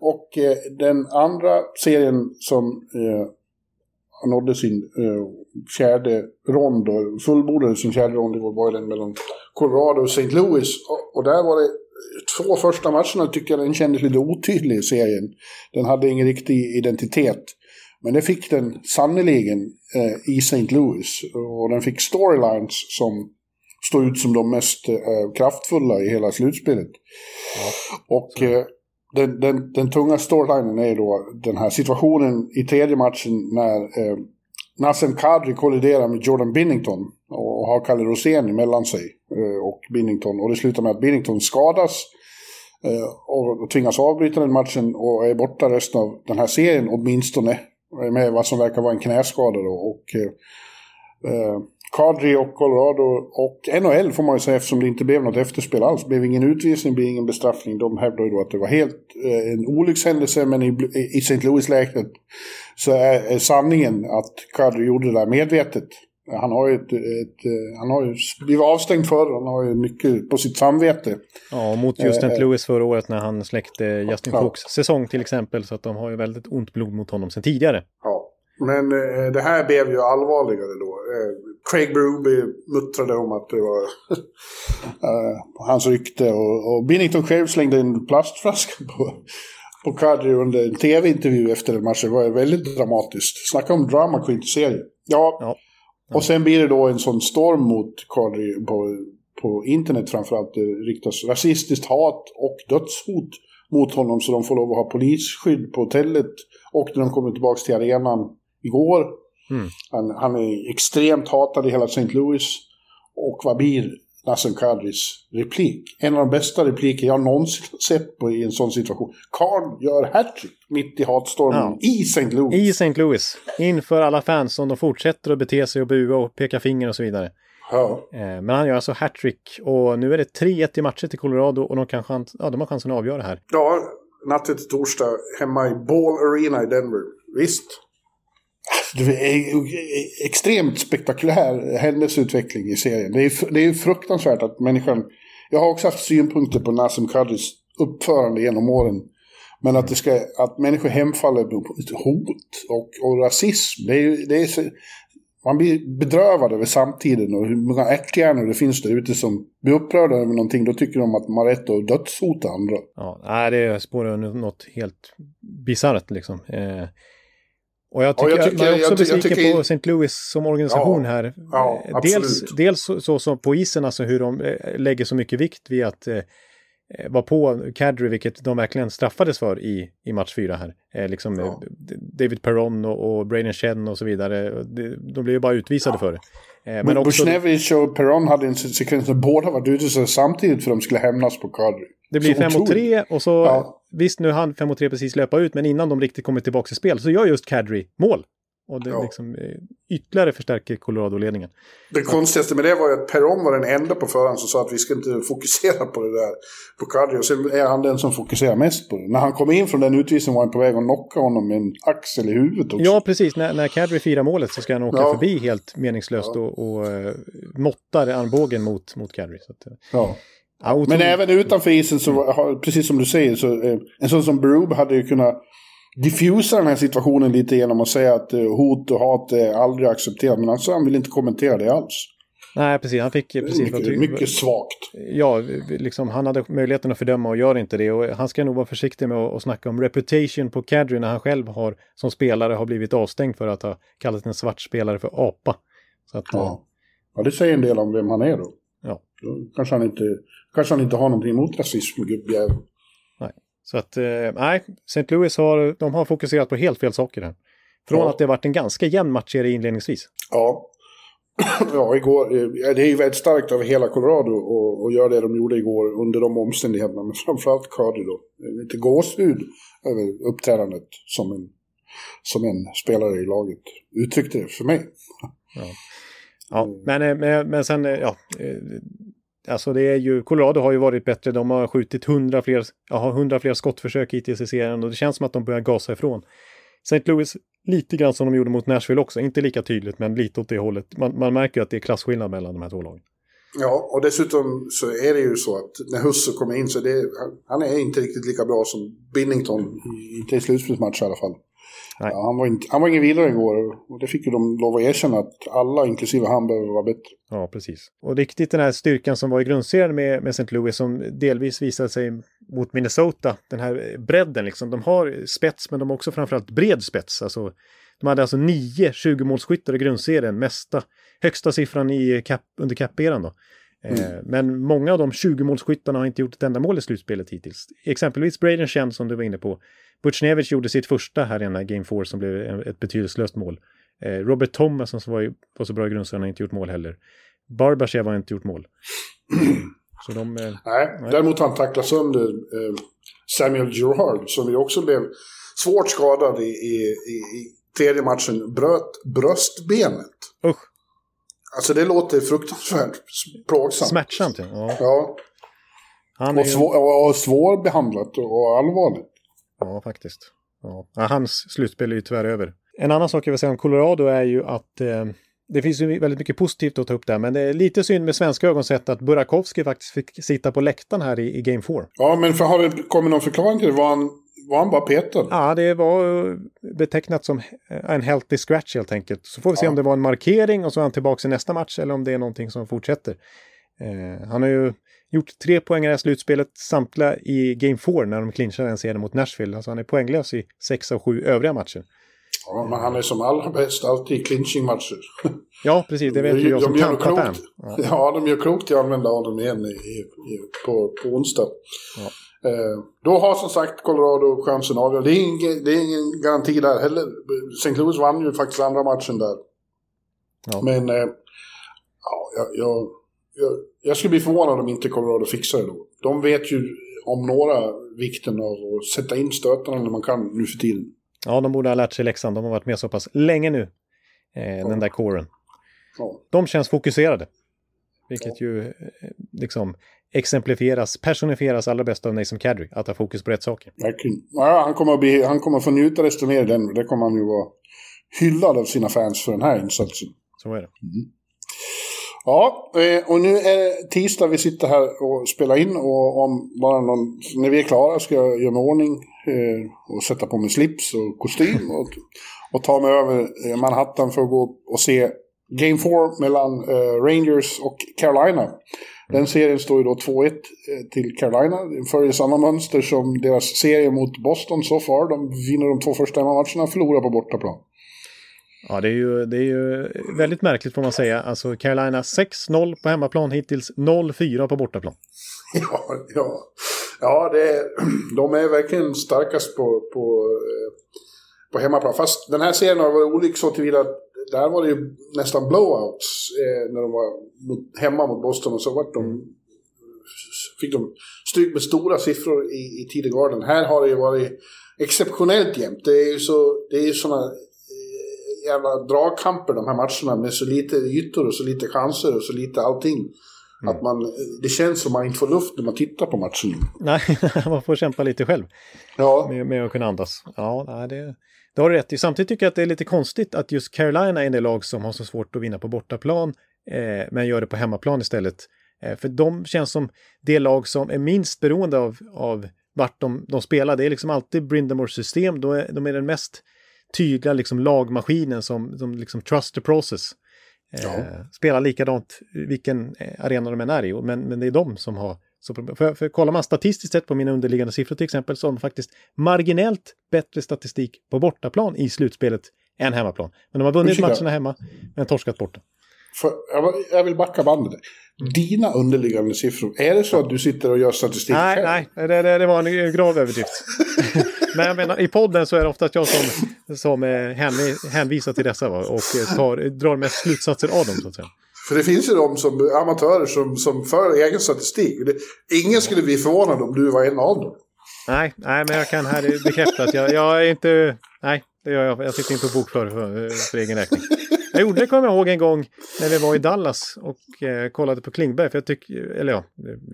och eh, den andra serien som eh, nådde sin eh, fjärde rond fullbordade sin fjärde rond igår var den mellan Colorado och St. Louis. Och, och där var det två första matcherna tycker jag den kändes lite otydlig i serien. Den hade ingen riktig identitet. Men det fick den sannoliken eh, i St. Louis. Och den fick storylines som stod ut som de mest eh, kraftfulla i hela slutspelet. och eh, den, den, den tunga storylinen är då den här situationen i tredje matchen när eh, Nassim Kadri kolliderar med Jordan Binnington och har Kalle Rosén emellan sig eh, och Binnington. Och det slutar med att Binnington skadas eh, och tvingas avbryta den matchen och är borta resten av den här serien åtminstone. Med vad som verkar vara en knäskada då. Och, eh, eh, Kadri och Colorado och NHL får man ju säga eftersom det inte blev något efterspel alls. Det blev ingen utvisning, blev ingen bestraffning. De hävdar ju då att det var helt eh, en olyckshändelse men i, i St. Louis-läget så är, är sanningen att Kadri gjorde det där medvetet. Han har ju, ett, ett, eh, han har ju blivit avstängd förr, han har ju mycket på sitt samvete. Ja, mot just Eh, St. Louis förra året när han släckte Justin Ja. Fuchs säsong till exempel. Så att de har ju väldigt ont blod mot honom sedan tidigare. Ja. Men eh, det här blev ju allvarligare då. Eh, Craig Berube muttrade om att det var eh, hans rykte och, och Binnington själv slängde en plastflaska på, på Kadri under en tv-intervju efter den matchen. Det var väldigt dramatiskt. Snacka om drama queen i serien. Ja. Ja. Och sen blir det då en sån storm mot Kadri på, på internet framförallt. Det riktas rasistiskt hat och dödshot mot honom så de får lov att ha polisskydd på hotellet. Och när de kommer tillbaka till arenan igår. Mm. Han, han är extremt hatad i hela St. Louis. Och vad blir Nassim Kadris replik? En av de bästa repliker jag någonsin sett på i en sån situation. Karl gör hattrick mitt i hatstormen i St. Louis. I St. Louis, inför alla fans som de fortsätter att bete sig och bua och peka finger och så vidare. Ja. Eh, Men han gör alltså hattrick och nu är det 3-1 i matcher till Colorado och de, kan chans, ja, de har chansen att avgöra här. ja, natten till torsdag hemma i Ball Arena i Denver. Visst. Det är extremt spektakulär händelseutveckling i serien. Det är, det är fruktansvärt att människan... Jag har också haft synpunkter på Nassim Kadris uppförande genom åren. Men att, det ska, att människor hemfaller på hot och, och rasism, det är, det är så, man blir bedrövad över samtiden och hur många ärthjärnor det finns där ute som blir upprörda över någonting. Då tycker de att man har rätt att dödshota andra. Ja, det spårar under något helt bisarrt liksom. Eh, och jag tycker, jag tycker- man är också jag jag besviken tycker- på St. Louis som organisation Ja, här. ja, Eh, dels dels så, så som på isen, alltså hur de eh, lägger så mycket vikt vid att eh, eh, vara på Kadri, vilket de verkligen straffades för i, i match fyra här. Eh, liksom Ja. David Perron och, och Braden Shen och så vidare. De, de blev ju bara utvisade för det. Eh, men Men också, Bushnevich och Perron hade en se- sekvens där båda var ute så samtidigt för de skulle hämnas på Kadri. Det blir Så 5 mot otroligt. 3 och så, Ja. visst nu hann 5 mot 3 precis löpa ut, men innan de riktigt kommer tillbaka till spel så gör just Kadri mål. Och det Ja. liksom eh, ytterligare förstärker Colorado-ledningen. Det konstigaste med det var ju att Perron var den enda på förhand som sa att vi ska inte fokusera på det där på Kadri. Och sen är han den som fokuserar mest på det. När han kom in från den utvisningen var han på väg att knocka honom med en axel i huvudet också. Ja, precis. När, när Kadri firar målet så ska han åka Ja. förbi helt meningslöst Ja. och, och uh, måttar armbågen mot, mot Kadri. Så att, eh, Ja. Otroligt. Men även utanför isen så, har- precis som du säger, så eh, en sån som Berube hade ju kunnat diffusa den här situationen lite genom att säga att eh, hot och hat är aldrig accepterat. Men alltså, han vill inte kommentera det alls. Nej, precis. Han fick eh, precis mycket, mycket svagt. Ja, liksom, han hade möjligheten att fördöma och gör inte det. Och han ska nog vara försiktig med att, att snacka om reputation på Kadri när han själv har som spelare har blivit avstängd för att ha kallat en svart spelare för apa. Så att, eh, Ja. ja, det säger en del om vem han är då. Ja. Då kanske han inte, kanske han inte har någonting emot rasism, gubbjävel. Så att, eh, nej, St. Louis har, de har fokuserat på helt fel saker här. Från Ja. att det varit en ganska jämn matchserie inledningsvis. Ja. ja, igår, eh, det är ju väldigt starkt av hela Colorado att- göra det de gjorde igår under de omständigheterna. Men framförallt Cardi då. Lite gåshud över uppträdandet som en, som en spelare i laget uttryckte det för mig. Ja, men, eh, men, men sen, ja. Alltså det är ju, Colorado har ju varit bättre. De har skjutit 100 fler, ja, 100 fler skottförsök hittills i serien och det känns som att de börjar gasa ifrån. St. Louis lite grann som de gjorde mot Nashville också, inte lika tydligt men lite åt det hållet. Man, man märker ju att det är klasskillnad mellan de här två lagen. Ja, och dessutom så är det ju så att när Husse kommer in så är det, han är inte riktigt lika bra som Binnington, inte i slutspelsmatch i alla fall. Nej. Ja, han, var inte, han var ingen vidare igår och det fick ju de lov att erkänna att alla, inklusive han, behöver vara bättre. Ja, precis. Och riktigt den här styrkan som var i grundserien med, med St. Louis som delvis visade sig mot Minnesota, den här bredden liksom. De har spets, men de har också framförallt bred spets. Alltså, de hade alltså nio 20-målsskyttar i grundserien, mesta, högsta siffran i cap, under cap-eran då. Eh, men många av de 20-målsskyttarna har inte gjort ett enda mål i slutspelet hittills. Exempelvis Braden Chen som du var inne på. Butchnevich gjorde sitt första här i den här Game 4 som blev ett betydelselöst mål. Eh, Robert Thomas som var, ju- var så bra i grundserien har inte gjort mål heller. Barbashev har inte gjort mål. Så de... Eh, Nej, däremot har han tacklat sönder Samuel Gerard som ju också blev svårt skadad i, i, i, i tredje matchen. Bröt bröstbenet. usch, Alltså det låter fruktansvärt plågsamt. smärtsamt. Ja. Ja, Han är och, svår, och, och svårbehandlat och, allvarligt. ja, faktiskt. Ja, hans slutspel är ju tyvärr över. En annan sak jag vill säga om Colorado är ju att eh, det finns ju väldigt mycket positivt att ta upp där, men det är lite synd med svenska ögon sett att Burakovsky faktiskt fick sitta på läktaren här i, i Game 4. Ja, men för, har det kommit någon förklaring till det? Var han, var han bara petad? Ja, det var eh, betecknat som eh, en healthy scratch helt enkelt. Så får vi se Ja. om det var en markering och så är han tillbaka i nästa match eller om det är någonting som fortsätter. Eh, han har ju gjort tre poäng i det slutspelet, samtliga i Game 4 när de clinchade en serie mot Nashville. Alltså han är poänglös i sex av sju övriga matcher. Ja, men han är som allra bäst alltid i clinching-matcher. Ja, precis, det vet ju jag som de gör klokt. Ja. Ja. de gör klokt i att använda honom igen i, i, på, på onsdag. Eh, då har som sagt Colorado chansen avgöra. Det är ingen, det är ingen garanti där heller. St. Louis vann ju faktiskt andra matchen där. Ja. Men eh, ja, jag, jag, jag, jag skulle bli förvånad om inte Colorado fixar det då. De vet ju om några vikten av att sätta in stötarna när man kan nu för tiden. ja, de borde ha lärt sig läxan. De har varit med så pass länge nu, eh, den där kåren. Ja. de känns fokuserade. Vilket ju eh, liksom exemplifieras, personifieras allra bäst av Nathan Kadri, att ha fokus på rätt saker. Ja, han, kommer att bli, han kommer att få njuta desto mer i den. Det kommer han ju vara hyllad av sina fans för den här insatsen. Så är det. Ja, eh, och nu är det tisdag vi sitter här och spelar in och om bara någon, när vi är klara ska jag göra mig ordning eh, och sätta på mig slips och kostym och, och ta mig över eh, Manhattan för att gå och se Game 4 mellan Rangers och Carolina. Den serien står ju då 2-1 eh, till Carolina. Följer samma mönster som deras serie mot Boston så far. De vinner de två första hemmamatcherna och förlorar på bortaplan. Ja, det är, ju, det är ju väldigt märkligt får man säga. Alltså Carolina 6-0 på hemmaplan hittills, 0-4 på bortaplan. Ja, ja. ja det är, de är verkligen starkast på, på, eh, på hemmaplan. Fast den här serien har varit olik så tillvida att där var det ju nästan blowouts eh, när de var mot, hemma mot Boston och så vart de, fick de stryk med stora siffror i, i tidig garden. Här har det ju varit exceptionellt jämnt. Det är ju så, det är ju såna eh, jävla dragkamper de här matcherna med så lite ytor och så lite chanser och så lite allting. Att man, det känns som man inte får luft när man tittar på matchen. Nej, man får kämpa lite själv Ja, med, med att kunna andas. Ja, nej, det, det har du rätt i. Samtidigt tycker jag att det är lite konstigt att just Carolina är det lag som har så svårt att vinna på bortaplan, eh, men gör det på hemmaplan istället. Eh, för de känns som det lag som är minst beroende av, av vart de, de spelar. Det är liksom alltid Brindamores system. De är, de är den mest tydliga liksom, lagmaskinen som, som liksom trust the process. Eh, Ja. Spelar likadant vilken eh, arena de än är i, men, men det är de som har så. För, för kollar man statistiskt sett på mina underliggande siffror till exempel så har de faktiskt marginellt bättre statistik på bortaplan i slutspelet än hemmaplan. Men de har vunnit Ursäkta. matcherna hemma men torskat borta. för, jag, vill backa bandet. Dina underliggande siffror, är det så att du sitter och gör statistik Nej, själv? nej, det, det, det var en grav överdrift. men jag menar, i podden så är det oftast jag som, som eh, hänvi- hänvisar till dessa va? och eh, tar, drar mest slutsatser av dem så att säga. För det finns ju de som amatörer som, som för egen statistik. Det, ingen skulle bli förvånad om du var en av dem. Nej, nej, men jag kan här bekräfta att jag, jag är inte... Nej, det gör jag. Jag sitter inte och bokför för, för egen räkning. Jag gjorde det, kommer jag ihåg, en gång när vi var i Dallas och eh, kollade på Klingberg. För jag tyck, eller ja,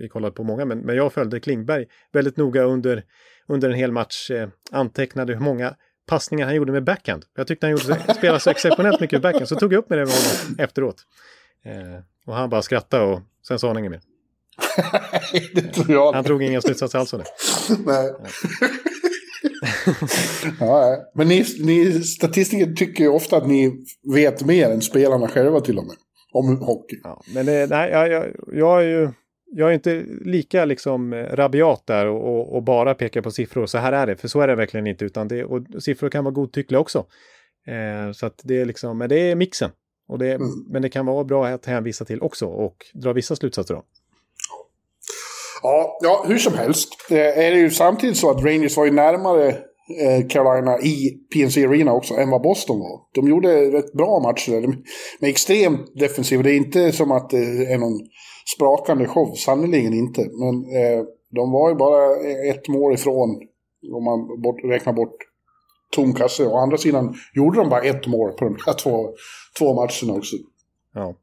vi kollade på många, men, men jag följde Klingberg väldigt noga under, under en hel match. Eh, antecknade hur många passningar han gjorde med backhand. Jag tyckte han gjorde, spelade så exceptionellt mycket med backhand. Så tog jag upp med det med honom efteråt. Eh, och han bara skrattade och sen sa han inget mer. det tror jag. Han drog ingen slutsats alls av det. Nej. ja, men ni, ni statistiker tycker ju ofta att ni vet mer än spelarna själva till och med. Om hockey. Ja, men det, nej, jag, jag, jag är ju jag är inte lika liksom rabiat där och, och, och, bara pekar på siffror. Så här är det, för så är det verkligen inte. Utan det, och siffror kan vara godtyckliga också. Eh, så att det är liksom, men det är mixen. Och det, mm. Men det kan vara bra att hänvisa till också och dra vissa slutsatser av. Ja, ja, hur som helst. Eh, är det ju samtidigt så att Rangers var ju närmare eh, Carolina i PNC Arena också än vad Boston var. De gjorde rätt bra matcher där, med extremt defensiv. Det är inte som att det är någon sprakande show, sannerligen inte. Men eh, de var ju bara ett mål ifrån, om man bort, räknar bort tom kasse. Å andra sidan gjorde de bara ett mål på de här två, två matcherna också. Ja.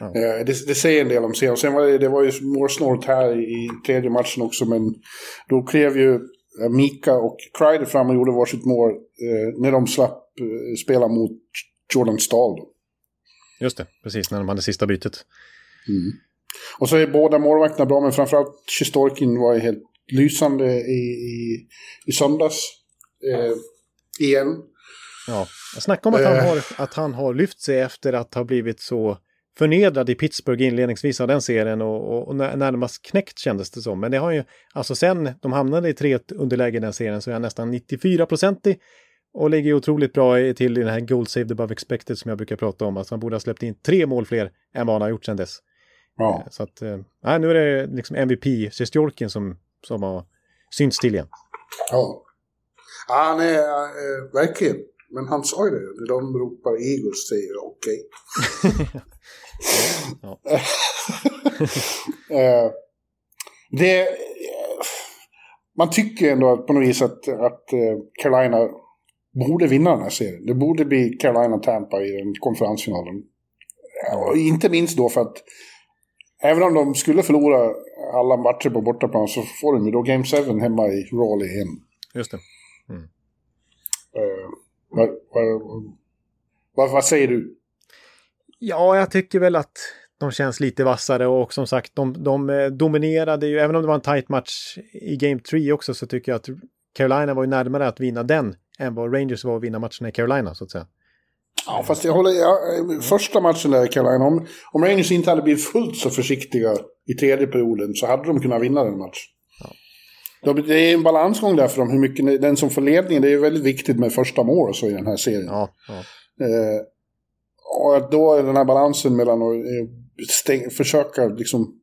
Ja. Eh, det, det, säger en del om serien. Sen var det, det var ju målsnålt här i tredje matchen också, men då klev ju eh, Mika och Kreider fram och gjorde varsitt mål eh, när de slapp eh, spela mot Jordan Stahl. Då. Just det, precis när de hade sista bytet. Mm. Och så är båda målvakterna bra, men framförallt Sjistorkin var ju helt lysande i, i, i söndags. Eh, igen. Ja, snacka om att han, har, att han har lyft sig efter att ha blivit så förnedrad i Pittsburgh inledningsvis av den serien och, och, närmast knäckt kändes det som. Men det har ju, alltså sen de hamnade i 3 underläge i den serien så är han nästan 94-procentig och ligger otroligt bra till i den här goal saved above expected som jag brukar prata om. Alltså han borde ha släppt in tre mål fler än vad han har gjort sedan dess. Ja. Så att, äh, nu är det liksom MVP, Sjestjorkin, som, som har synts till igen. Ja. Ja, han är äh, verkligen. Men han sa ju det, när de ropar Eagles säger jag okej. Uh, det, man tycker ändå att på något vis att, att Carolina borde vinna den här serien. Det borde bli Carolina-Tampa i den konferensfinalen. Och inte minst då för att även om de skulle förlora alla matcher på bortaplan så får de ju då Game 7 hemma i Raleigh igen. Just det. Uh, vad, vad, vad, säger du? Ja, jag tycker väl att de känns lite vassare och som sagt, de, de eh, dominerade ju, även om det var en tight match i Game 3 också, så tycker jag att Carolina var ju närmare att vinna den än vad Rangers var att vinna matchen i Carolina, så att säga. Ja, fast jag håller... Ja, första matchen där i Carolina, om, om Rangers inte hade blivit fullt så försiktiga i tredje perioden så hade de kunnat vinna den matchen. Det är en balansgång där för dem, hur mycket den som får ledningen. Det är väldigt viktigt med första mål så i den här serien. Ja, ja. Eh, och att då är den här balansen mellan att eh, försöka liksom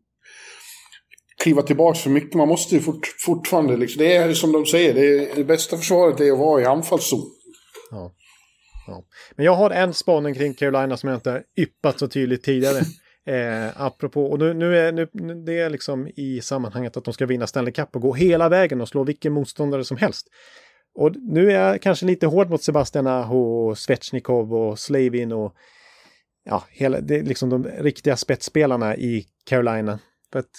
kliva tillbaka för mycket. Man måste ju fort, fortfarande, liksom, det är som de säger, det, är, det bästa försvaret är att vara i anfallszon. Ja. Men jag har en spaning kring Carolina som jag inte yppat så tydligt tidigare. Eh, apropå, och nu, nu är nu, det är liksom i sammanhanget att de ska vinna Stanley Cup och gå hela vägen och slå vilken motståndare som helst. Och nu är jag kanske lite hård mot Sebastian Aho, Svechnikov och Slavin och ja, hela, det är liksom de riktiga spetsspelarna i Carolina. För att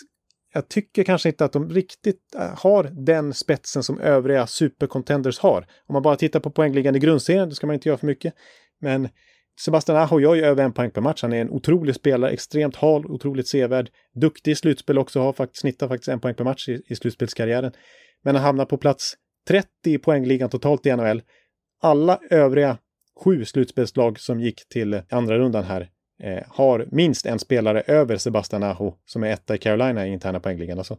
jag tycker kanske inte att de riktigt eh, har den spetsen som övriga supercontenders har. Om man bara tittar på poängliggande i grundserien, det ska man inte göra för mycket. Men Sebastian Aho gör ju över en poäng per match. Han är en otrolig spelare, extremt hal, otroligt sevärd, duktig i slutspel också, har faktiskt, snittar faktiskt en poäng per match i, i slutspelskarriären. Men han hamnar på plats 30 i poängligan totalt i NHL. Alla övriga sju slutspelslag som gick till andra rundan här eh, har minst en spelare över Sebastian Aho som är etta i Carolina i interna poängligan. Alltså,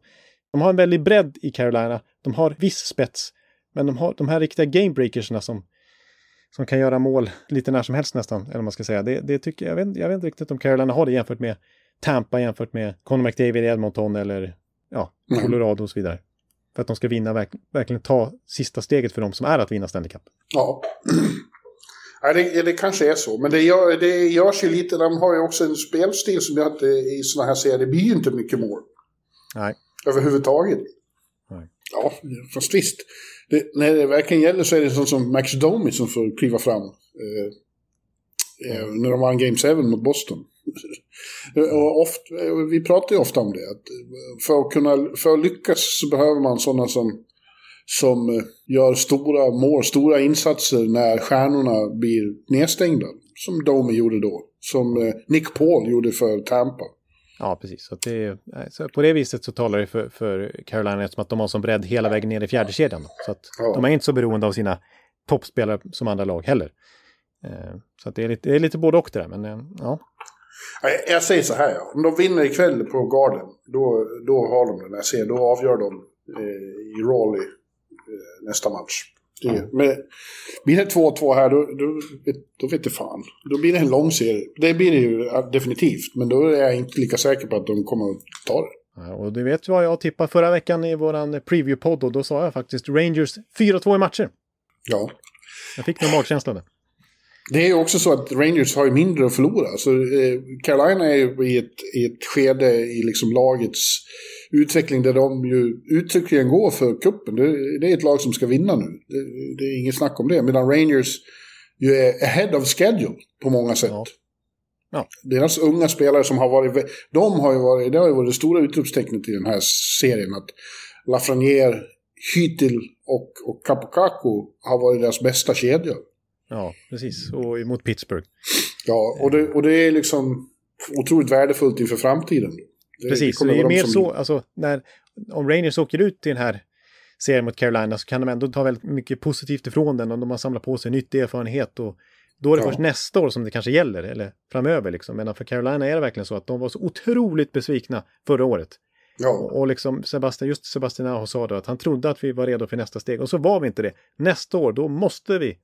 de har en väldig bredd i Carolina. De har viss spets, men de har de här riktiga gamebreakersna som som kan göra mål lite när som helst nästan, eller vad man ska säga. Det, det tycker jag, vet, jag vet inte riktigt om Carolina har det jämfört med Tampa, jämfört med Conor McDavid i Edmonton eller ja, mm. Colorado mm. och så vidare. För att de ska vinna, verk, verkligen ta sista steget för dem som är att vinna Stanley Cup. Ja. Ja, det, det kanske är så, men det, gör, det görs ju lite, de har ju också en spelstil som gör att det, i sådana här serier, det blir ju inte mycket mål. Nej. Överhuvudtaget. Ja, fast visst det, när det verkligen gäller så är det sånt som Max Domi som får kliva fram. Eh, eh när de vann Game 7 mot Boston. och ofta, vi pratar ju ofta om det, att för att, kunna, för att lyckas så behöver man sådana som, som eh, gör stora mål, stora insatser när stjärnorna blir nedstängda. Som Domi gjorde då, som eh, Nick Paul gjorde för Tampa. Ja, precis. Så, det, så på det viset så talar det för, för Carolina eftersom att de har som bredd hela vägen ner i fjärde kedjan. Så att ja. de är inte så beroende av sina toppspelare som andra lag heller. Eh, så att det, är lite, det är lite både och det där, men eh, ja. Jag säger så här, om de vinner ikväll på Garden, då, då har de den här serien. Då avgör de eh, i Raleigh eh, nästa match. Det, men blir det 2-2 här, då, då, då vet det fan. Då blir det en lång serie. Det blir det ju definitivt, men då är jag inte lika säker på att de kommer att ta det. Ja, och du vet vad jag tippade förra veckan i våran preview-podd och då sa jag faktiskt Rangers 4-2 i matcher. Ja. Jag fick nog magkänsla där. Det är ju också så att Rangers har ju mindre att förlora. Så eh, Carolina är ju i ett, i ett skede i liksom lagets utveckling där de ju uttryckligen går för kuppen. Det, det är ett lag som ska vinna nu. Det, det, är inget snack om det. Medan Rangers ju är ahead of schedule på många sätt. Ja. Ja. Deras unga spelare som har varit... De har ju varit... Det har ju varit det stora utropstecknet i den här serien. Att Lafreniere, Hytil och, och Capocaco har varit deras bästa kedjor. Ja, precis. Och mot Pittsburgh. Ja, och det, och det är liksom otroligt värdefullt inför framtiden. Det, precis, det, är mer som... så, alltså, när, om Rangers åker ut i den här serien mot Carolina så kan de ändå ta väldigt mycket positivt ifrån den och de har samlat på sig nyttig erfarenhet och då är det ja. först nästa år som det kanske gäller, eller framöver liksom. Men för Carolina är det verkligen så att de var så otroligt besvikna förra året. Ja. Och, och liksom Sebastian, just Sebastian Aho sa då att han trodde att vi var redo för nästa steg och så var vi inte det. Nästa år, då måste vi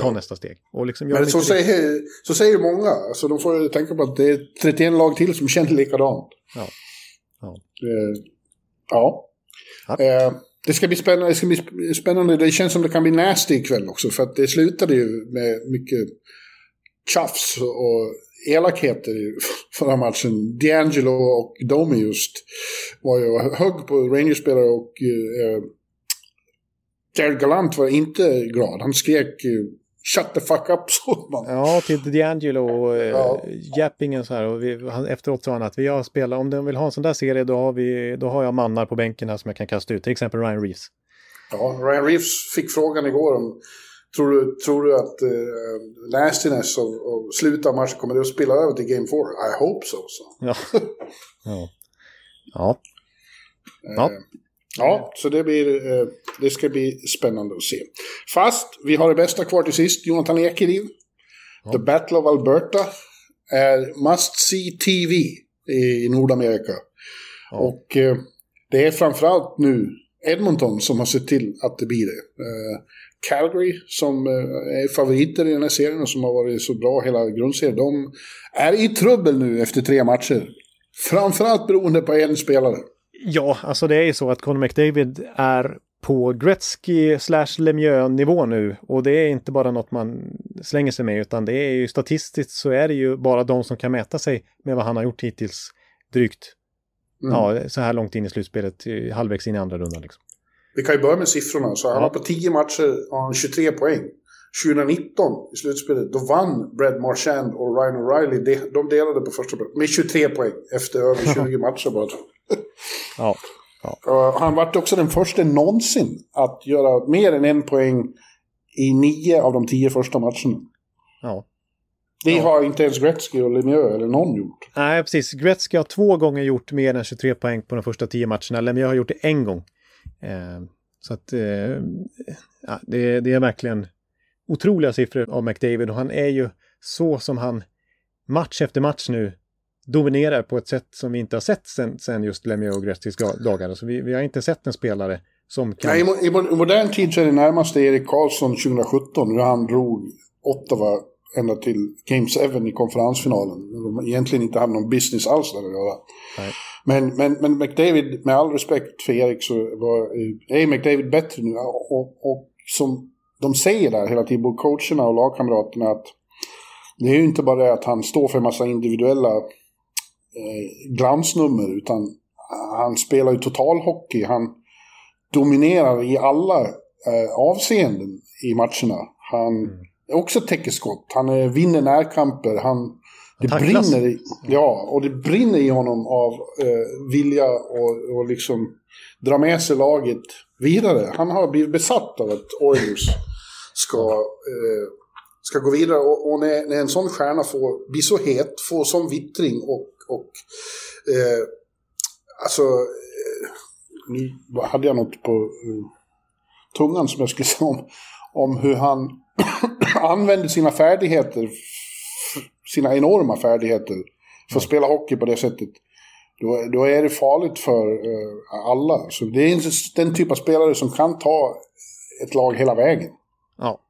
ta nästa steg. Och liksom Men så säger, så säger många. Alltså de får tänka på att det är 31 lag till som känner likadant. Ja. Ja. Eh, ja. ja. Eh, det ska bli spännande. Det ska bli spännande. Det känns som det kan bli nasty ikväll också. För att det slutade ju med mycket tjafs och elakheter förra matchen. D'Angelo och Domi just var ju hög på Rangers-spelare och eh, Jared Galant var inte glad. Han skrek Shut the fuck up, så man. Ja, till D'Angelo och eh, ja. Jappingen så här. Och vi, han, efteråt sa han att vi har spelat, om de vill ha en sån där serie då har, vi, då har jag mannar på bänken här som jag kan kasta ut. Till exempel Ryan Reeves. Ja, Ryan Reeves fick frågan igår om Tror du, tror du att uh, nastiness och, och slutet av matchen kommer det att spela över till Game 4? I hope so. så. Ja. ja. Ja. ja. Ja, så det, blir, eh, det ska bli spännande att se. Fast vi har det bästa kvar till sist, Jonathan Ekeliv. Ja. The Battle of Alberta är must see TV i Nordamerika. Ja. Och eh, det är framförallt nu Edmonton som har sett till att det blir det. Eh, Calgary som är favoriter i den här serien och som har varit så bra hela grundserien. De är i trubbel nu efter tre matcher. Framförallt beroende på en spelare. Ja, alltså det är ju så att Conor McDavid är på Gretzky slash Lemieux-nivå nu. Och det är inte bara något man slänger sig med, utan det är ju statistiskt så är det ju bara de som kan mäta sig med vad han har gjort hittills drygt. Mm. Ja, så här långt in i slutspelet, halvvägs in i andra rundan. Liksom. Vi kan ju börja med siffrorna. Så han har på 10 matcher har han 23 poäng. 2019 i slutspelet, då vann Brad Marchand och Ryan O'Reilly. De delade på första plats med 23 poäng efter över 20 matcher bara. ja. ja. Han var också den första någonsin att göra mer än en poäng i nio av de tio första matcherna. Ja. Det ja. har inte ens Gretzky och Lemieux eller någon gjort. Nej, precis. Gretzky har två gånger gjort mer än 23 poäng på de första tio matcherna. Lemieux har gjort det en gång. Eh, så att eh, ja, det, det, är verkligen otroliga siffror av McDavid och han är ju så som han match efter match nu dominerar på ett sätt som vi inte har sett sen, sen just Lemieux och Gretzkys dagar. Alltså vi, vi har inte sett en spelare som kan... Nej, i, i, modern tid så är det närmaste Erik Karlsson 2017 när han drog Ottawa ända till Game 7 i konferensfinalen. De egentligen inte hade någon business alls där att göra. Nej. Men, men, men McDavid, med all respekt för Erik, så var, är McDavid bättre nu. Och, och som de säger där hela tiden, både coacherna och lagkamraterna, att det är ju inte bara det att han står för en massa individuella glansnummer, utan han spelar ju totalhockey. Han dominerar i alla eh, avseenden i matcherna. Han mm. också täcker skott. Han eh, vinner närkamper. Han, det Han brinner i, ja, och det brinner i honom av eh, vilja och, och liksom dra med sig laget vidare. Han har blivit besatt av att Oilers ska, eh, ska gå vidare. Och, och när, när en sån stjärna får, blir så het, får sån vittring och, och eh, alltså, eh, nu hade jag något på eh, tungan som jag skulle säga om, om hur han använder sina färdigheter, sina enorma färdigheter, för att spela hockey på det sättet. Då, då är det farligt för eh, alla. Så det är den typ av spelare som kan ta ett lag hela vägen. Ja.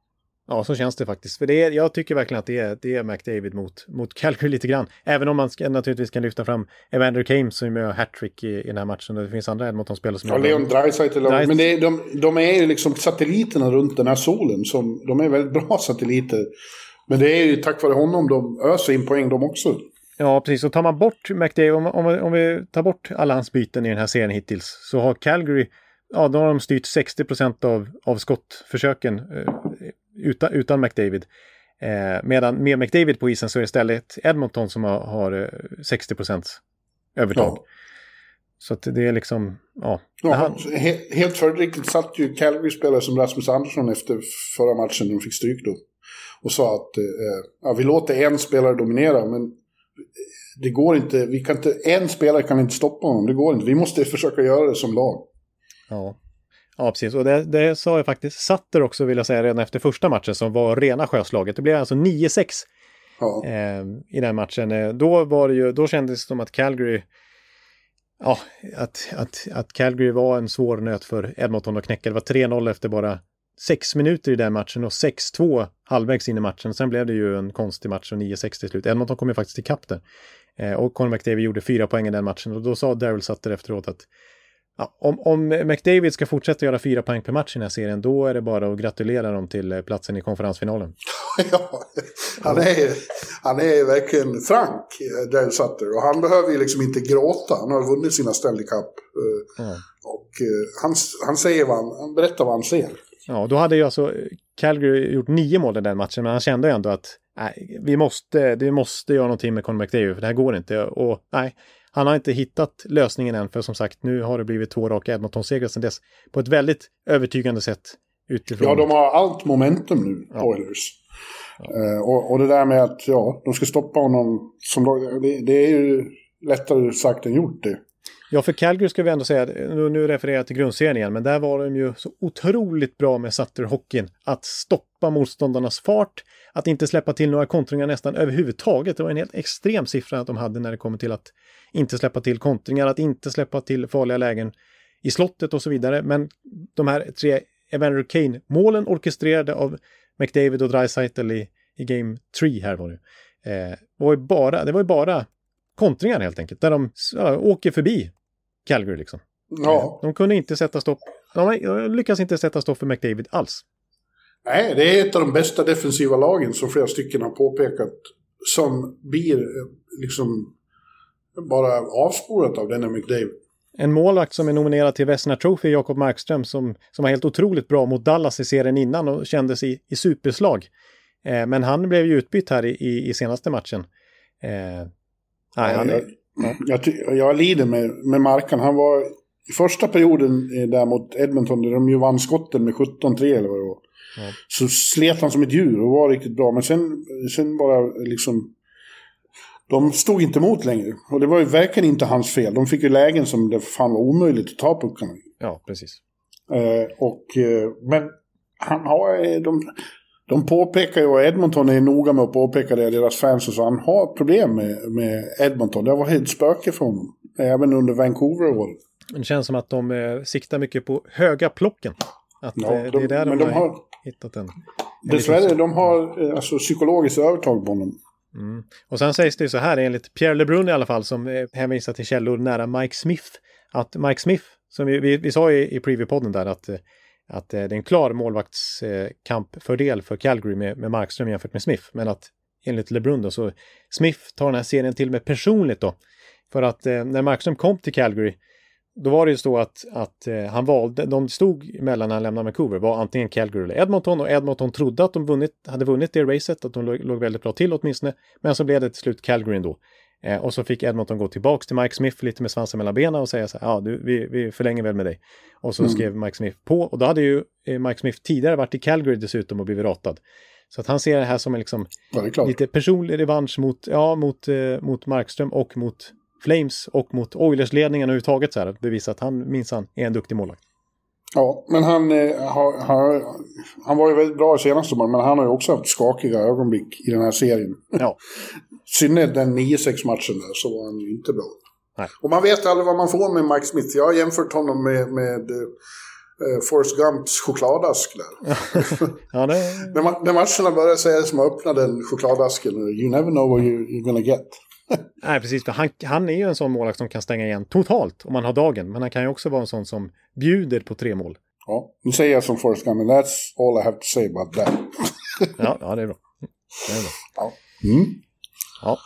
Ja, så känns det faktiskt. För det är, jag tycker verkligen att det är, det är McDavid mot, mot Calgary lite grann. Även om man ska, naturligtvis kan lyfta fram Evander Kane som gör hattrick i, i den här matchen. Och det finns andra Edmonton-spelare som Ja, Leon Draisaitl. Dreisaitl. Men det de, de är ju liksom satelliterna runt den här solen. Som, de är väldigt bra satelliter. Men det är ju tack vare honom de öser in poäng de också. Ja, precis. Och tar man bort McDavid, om, om, om vi tar bort alla hans byten i den här serien hittills, så har Calgary, ja, då har de styrt 60 procent av, av skottförsöken eh, utan, utan McDavid. Eh, medan med McDavid på isen så är det istället Edmonton som har, har eh, 60 procent övertag. Ja. Så att det är liksom, ja. Ja, han, he, helt följdriktigt satt ju Calgary-spelare som Rasmus Andersson efter förra matchen, de fick stryk då. Och sa att eh, ja, vi låter en spelare dominera, men det går inte, vi kan inte, en spelare kan inte stoppa honom, det går inte. Vi måste försöka göra det som lag. Ja. Ja, precis. Och det, det sa jag faktiskt Satter också, vill jag säga, redan efter första matchen som var rena sjöslaget. Det blev alltså 9-6 Ja. eh, i den matchen. Eh, Då, var det ju, då kändes det som att Calgary, ja, att, att, att Calgary var en svår nöt för Edmonton att knäcka. Det var 3-0 efter bara sex minuter i den matchen och 6-2 halvvägs in i matchen. Sen blev det ju en konstig match och 9-6 till slut. Edmonton kom ju faktiskt ikapp där. Eh, och Conor McDavid gjorde fyra poäng i den matchen och då sa Daryl Sutter efteråt att Ja, om, om McDavid ska fortsätta göra fyra poäng per match i den här serien, då är det bara att gratulera dem till eh, platsen i konferensfinalen. ja, han är, han är verkligen frank, eh, Dale Sutter. Och han behöver ju liksom inte gråta. Han har vunnit sina Stanley Cup. Ja. Och han, han säger vad han, han berättar vad han ser. Ja, då hade ju alltså Calgary gjort nio mål i den matchen, men han kände ändå att nej, vi måste, vi måste göra någonting med Conor McDavid, för det här går inte. Och nej, han har inte hittat lösningen än, för som sagt, nu har det blivit två raka Edmonton-segrar sedan dess på ett väldigt övertygande sätt utifrån. Ja, de har allt momentum nu, Ja. Oilers. Eh, och, och det där med att ja, de ska stoppa honom som det, det är ju lättare sagt än gjort det. Ja, för Calgary ska vi ändå säga, nu, nu refererar jag till grundserien igen, men där var de ju så otroligt bra med Sutter-hockeyn. Att stoppa motståndarnas fart, att inte släppa till några kontringar nästan överhuvudtaget. Det var en helt extrem siffra att de hade när det kommer till att inte släppa till kontringar, att inte släppa till farliga lägen i slottet och så vidare. Men de här tre Evander Kane-målen orkestrerade av McDavid och Dreisaitl i, i Game 3 här var det. Eh, var ju bara, det var ju bara kontringar helt enkelt, där de ja, åker förbi Calgary liksom. Ja, De kunde inte sätta stopp, de lyckas inte sätta stopp för McDavid alls. nej, det är ett av de bästa defensiva lagen som flera stycken har påpekat. Som blir eh, liksom bara avspårat av denna McDavid. En målvakt som är nominerad till Vesna Trophy, Jakob Markström, som, som var helt otroligt bra mot Dallas i serien innan och kändes i, i superslag. Eh, men han blev ju utbytt här i, i, i senaste matchen. Eh, nej, han, jag, jag, lider med, med Markan. Han var i första perioden eh, där mot Edmonton, där de ju vann skotten med 17-3 eller vad det var. Ja. Så slet han som ett djur och var riktigt bra. Men sen, sen bara liksom... De stod inte emot längre. Och det var ju verkligen inte hans fel. De fick ju lägen som det fan var omöjligt att ta puckarna ja, precis. Eh, och, eh, men han har, eh, de, de påpekar ju, och Edmonton är noga med att påpeka det, deras fans och så, han har problem med, med Edmonton. Det har varit ett spöke för honom. Även under Vancouver-året. Det känns som att de eh, siktar mycket på höga plocken. Att Ja, eh, det de- är där de, de har, hittat en. en Dessvärre, liten- de har eh, alltså, psykologiskt övertag på honom. Mm. Och sen sägs det ju så här, enligt Pierre LeBrun i alla fall, som eh, hänvisar till källor nära Mike Smith, att Mike Smith, som vi, vi, vi sa i, i preview-podden där, att, att eh, det är en klar målvaktskampfördel för Calgary med, med Markström jämfört med Smith, men att enligt LeBrun då, så Smith tar den här serien till med personligt då. För att eh, när Markström kom till Calgary då var det ju så att, att eh, han valde, de stod mellan när han lämnade Vancouver, var antingen Calgary eller Edmonton och Edmonton trodde att de vunnit, hade vunnit det racet, att de låg, låg väldigt bra till åtminstone. Men så blev det till slut Calgary ändå. Eh, och så fick Edmonton gå tillbaks till Mike Smith lite med svansen mellan benen och säga så här, ja, du, vi, vi förlänger väl med dig. Och så mm. skrev Mike Smith på och då hade ju eh, Mike Smith tidigare varit i Calgary dessutom och blivit ratad. Så att han ser det här som en liksom, lite personlig revansch mot, ja, mot, eh, mot Markström och mot Flames och mot Oilers-ledningen överhuvudtaget så här, att bevisa att han minsann är en duktig målvakt. Ja, men han, eh, har, har, han var ju väldigt bra i senaste sommaren, men han har ju också haft skakiga ögonblick i den här serien. Ja. synnerhet den 9-6 matchen där så var han ju inte bra. Nej. Och man vet aldrig vad man får med Mike Smith. Jag har jämfört honom med, med uh, Forrest Gumps chokladask där. ja, det... när, man, när matcherna börjar säga som att öppna den chokladasken, you never know what you, you're gonna get. Nej, precis. För han, han är ju en sån målvakt som kan stänga igen totalt om man har dagen. Men han kan ju också vara en sån som bjuder på tre mål. Ja, nu säger jag som Forrest Gump, that's all I have to say about that. ja, ja, det är bra. Det är bra. Ja. Mm. Ja.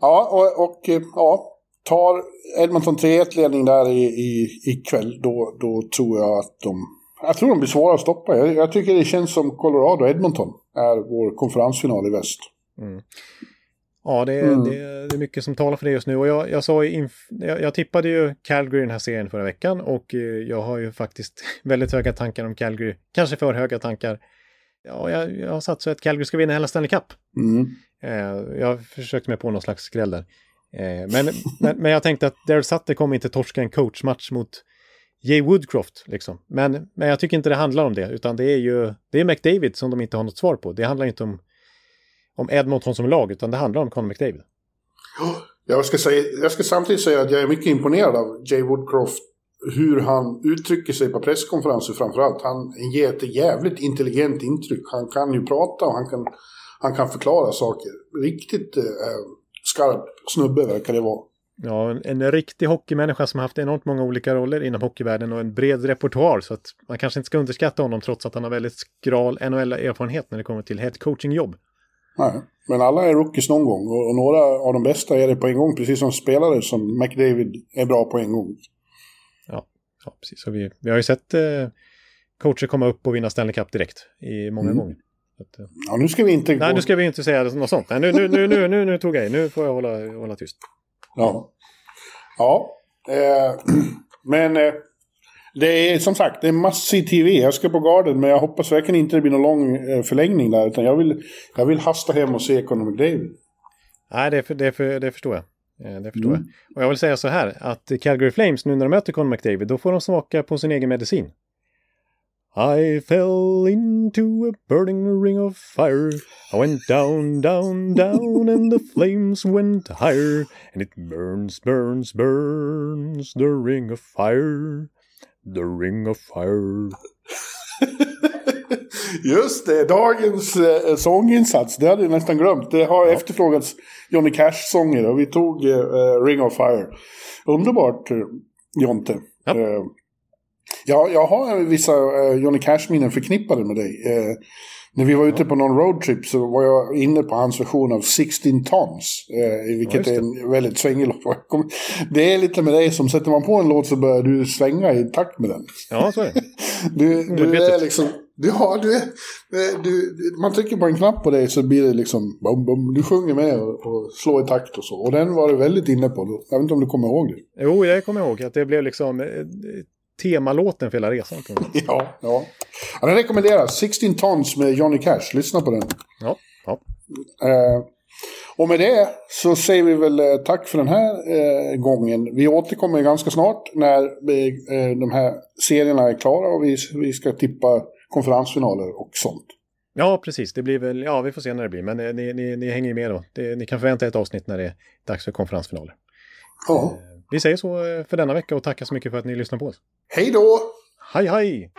Ja, och, och ja, tar Edmonton 3-1-ledning där i, i, ikväll, då, då tror jag att de... Jag tror de blir svåra att stoppa. Jag, jag tycker det känns som Colorado-Edmonton är vår konferensfinal i väst. Mm. Ja, det är, mm. det, det är mycket som talar för det just nu. Och jag, jag, sa jag, jag tippade ju Calgary i den här serien förra veckan och eh, jag har ju faktiskt väldigt höga tankar om Calgary. Kanske för höga tankar. Ja, jag, jag har satt så att Calgary ska vinna hela Stanley Cup. Mm. Eh, jag försökte mig på någon slags skräll där. Eh, men, men, men, jag tänkte att Daryl Sutter kommer inte torska en coachmatch mot Jay Woodcroft. Liksom. Men, men jag tycker inte det handlar om det, utan det är ju det är McDavid som de inte har något svar på. Det handlar inte om, om Edmonton som lag, utan det handlar om Conor McDavid. Jag ska, säga, jag ska samtidigt säga att jag är mycket imponerad av Jay Woodcroft hur han uttrycker sig på presskonferenser framförallt. Han ger ett jävligt intelligent intryck. Han kan ju prata och han kan han kan förklara saker. Riktigt eh, skarp snubbe verkar det vara. Ja, en, en riktig hockeymänniska som haft enormt många olika roller inom hockeyvärlden och en bred repertoar. Så att man kanske inte ska underskatta honom trots att han har väldigt skral NHL-erfarenhet när det kommer till headcoaching-jobb. Nej, men alla är rookies någon gång och, några av de bästa är det på en gång, precis som spelare som McDavid är bra på en gång. Ja, ja precis. Så vi, vi har ju sett eh, coacher komma upp och vinna Stanley Cup direkt i många mm. gånger. Att, eh, ja, nu ska vi inte... Nej, nu ska vi inte säga något sånt. Nej, nu, nu, nu, nu, nu, nu tog jag i. Nu får jag hålla, hålla tyst. Ja. Ja. Eh, men eh, det är som sagt, det är massiv tv. Jag ska på garden, men jag hoppas verkligen inte det blir någon lång eh, förlängning där. Utan jag vill, jag vill hasta hem och se Conor McDavid. Nej, det, för, det, för, det förstår jag. Eh, det förstår mm. jag. Och jag vill säga så här, att Calgary Flames, nu när de möter Conor McDavid, då får de smaka på sin egen medicin. I fell into a burning ring of fire. I went down, down, down, and the flames went higher. And it burns, burns, burns, the ring of fire. The ring of fire. Just det, dagens eh, sånginsats, det hade jag nästan glömt. Det har ja. efterfrågats Johnny Cash-sånger och vi tog eh, Ring of Fire. Underbart, eh, Jonte. Ja. Eh, Ja, jag har vissa uh, Johnny Cash-minnen förknippade med dig. När vi var ute på någon roadtrip så var jag inne på hans version av 16 Tons. Uh, vilket ja, är en väldigt svängig låt. Det är lite med dig som sätter man på en låt så börjar du svänga i takt med den. Ja, så är det. du, du är liksom... Ja, du är, du, man trycker på en knapp på dig så blir det liksom bum, bum, du sjunger med och, och slår i takt och så. Och den var du väldigt inne på. Jag vet inte om du kommer ihåg det? Jo, jag kommer ihåg att det blev liksom temalåten för hela resan. ja, ja. Den rekommenderas. 16 Tons med Johnny Cash. Lyssna på den. Ja. ja. Eh, och med det så säger vi väl eh, tack för den här eh, gången. Vi återkommer ganska snart när vi, eh, de här serierna är klara och vi, vi ska tippa konferensfinaler och sånt. Ja, precis. Det blir väl, ja, vi får se när det blir. Men eh, ni, ni, ni hänger ju med då. Det, ni kan förvänta ett avsnitt när det är dags för konferensfinaler. Ja. Vi säger så eh, för denna vecka och tackar så mycket för att ni lyssnar på oss. Hej då! Hej hej!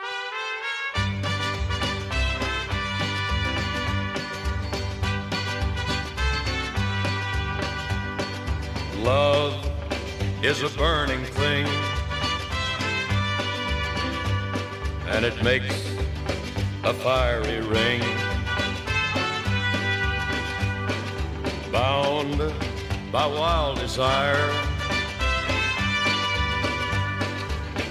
Love is a burning thing And it makes a fiery ring Bound by wild desire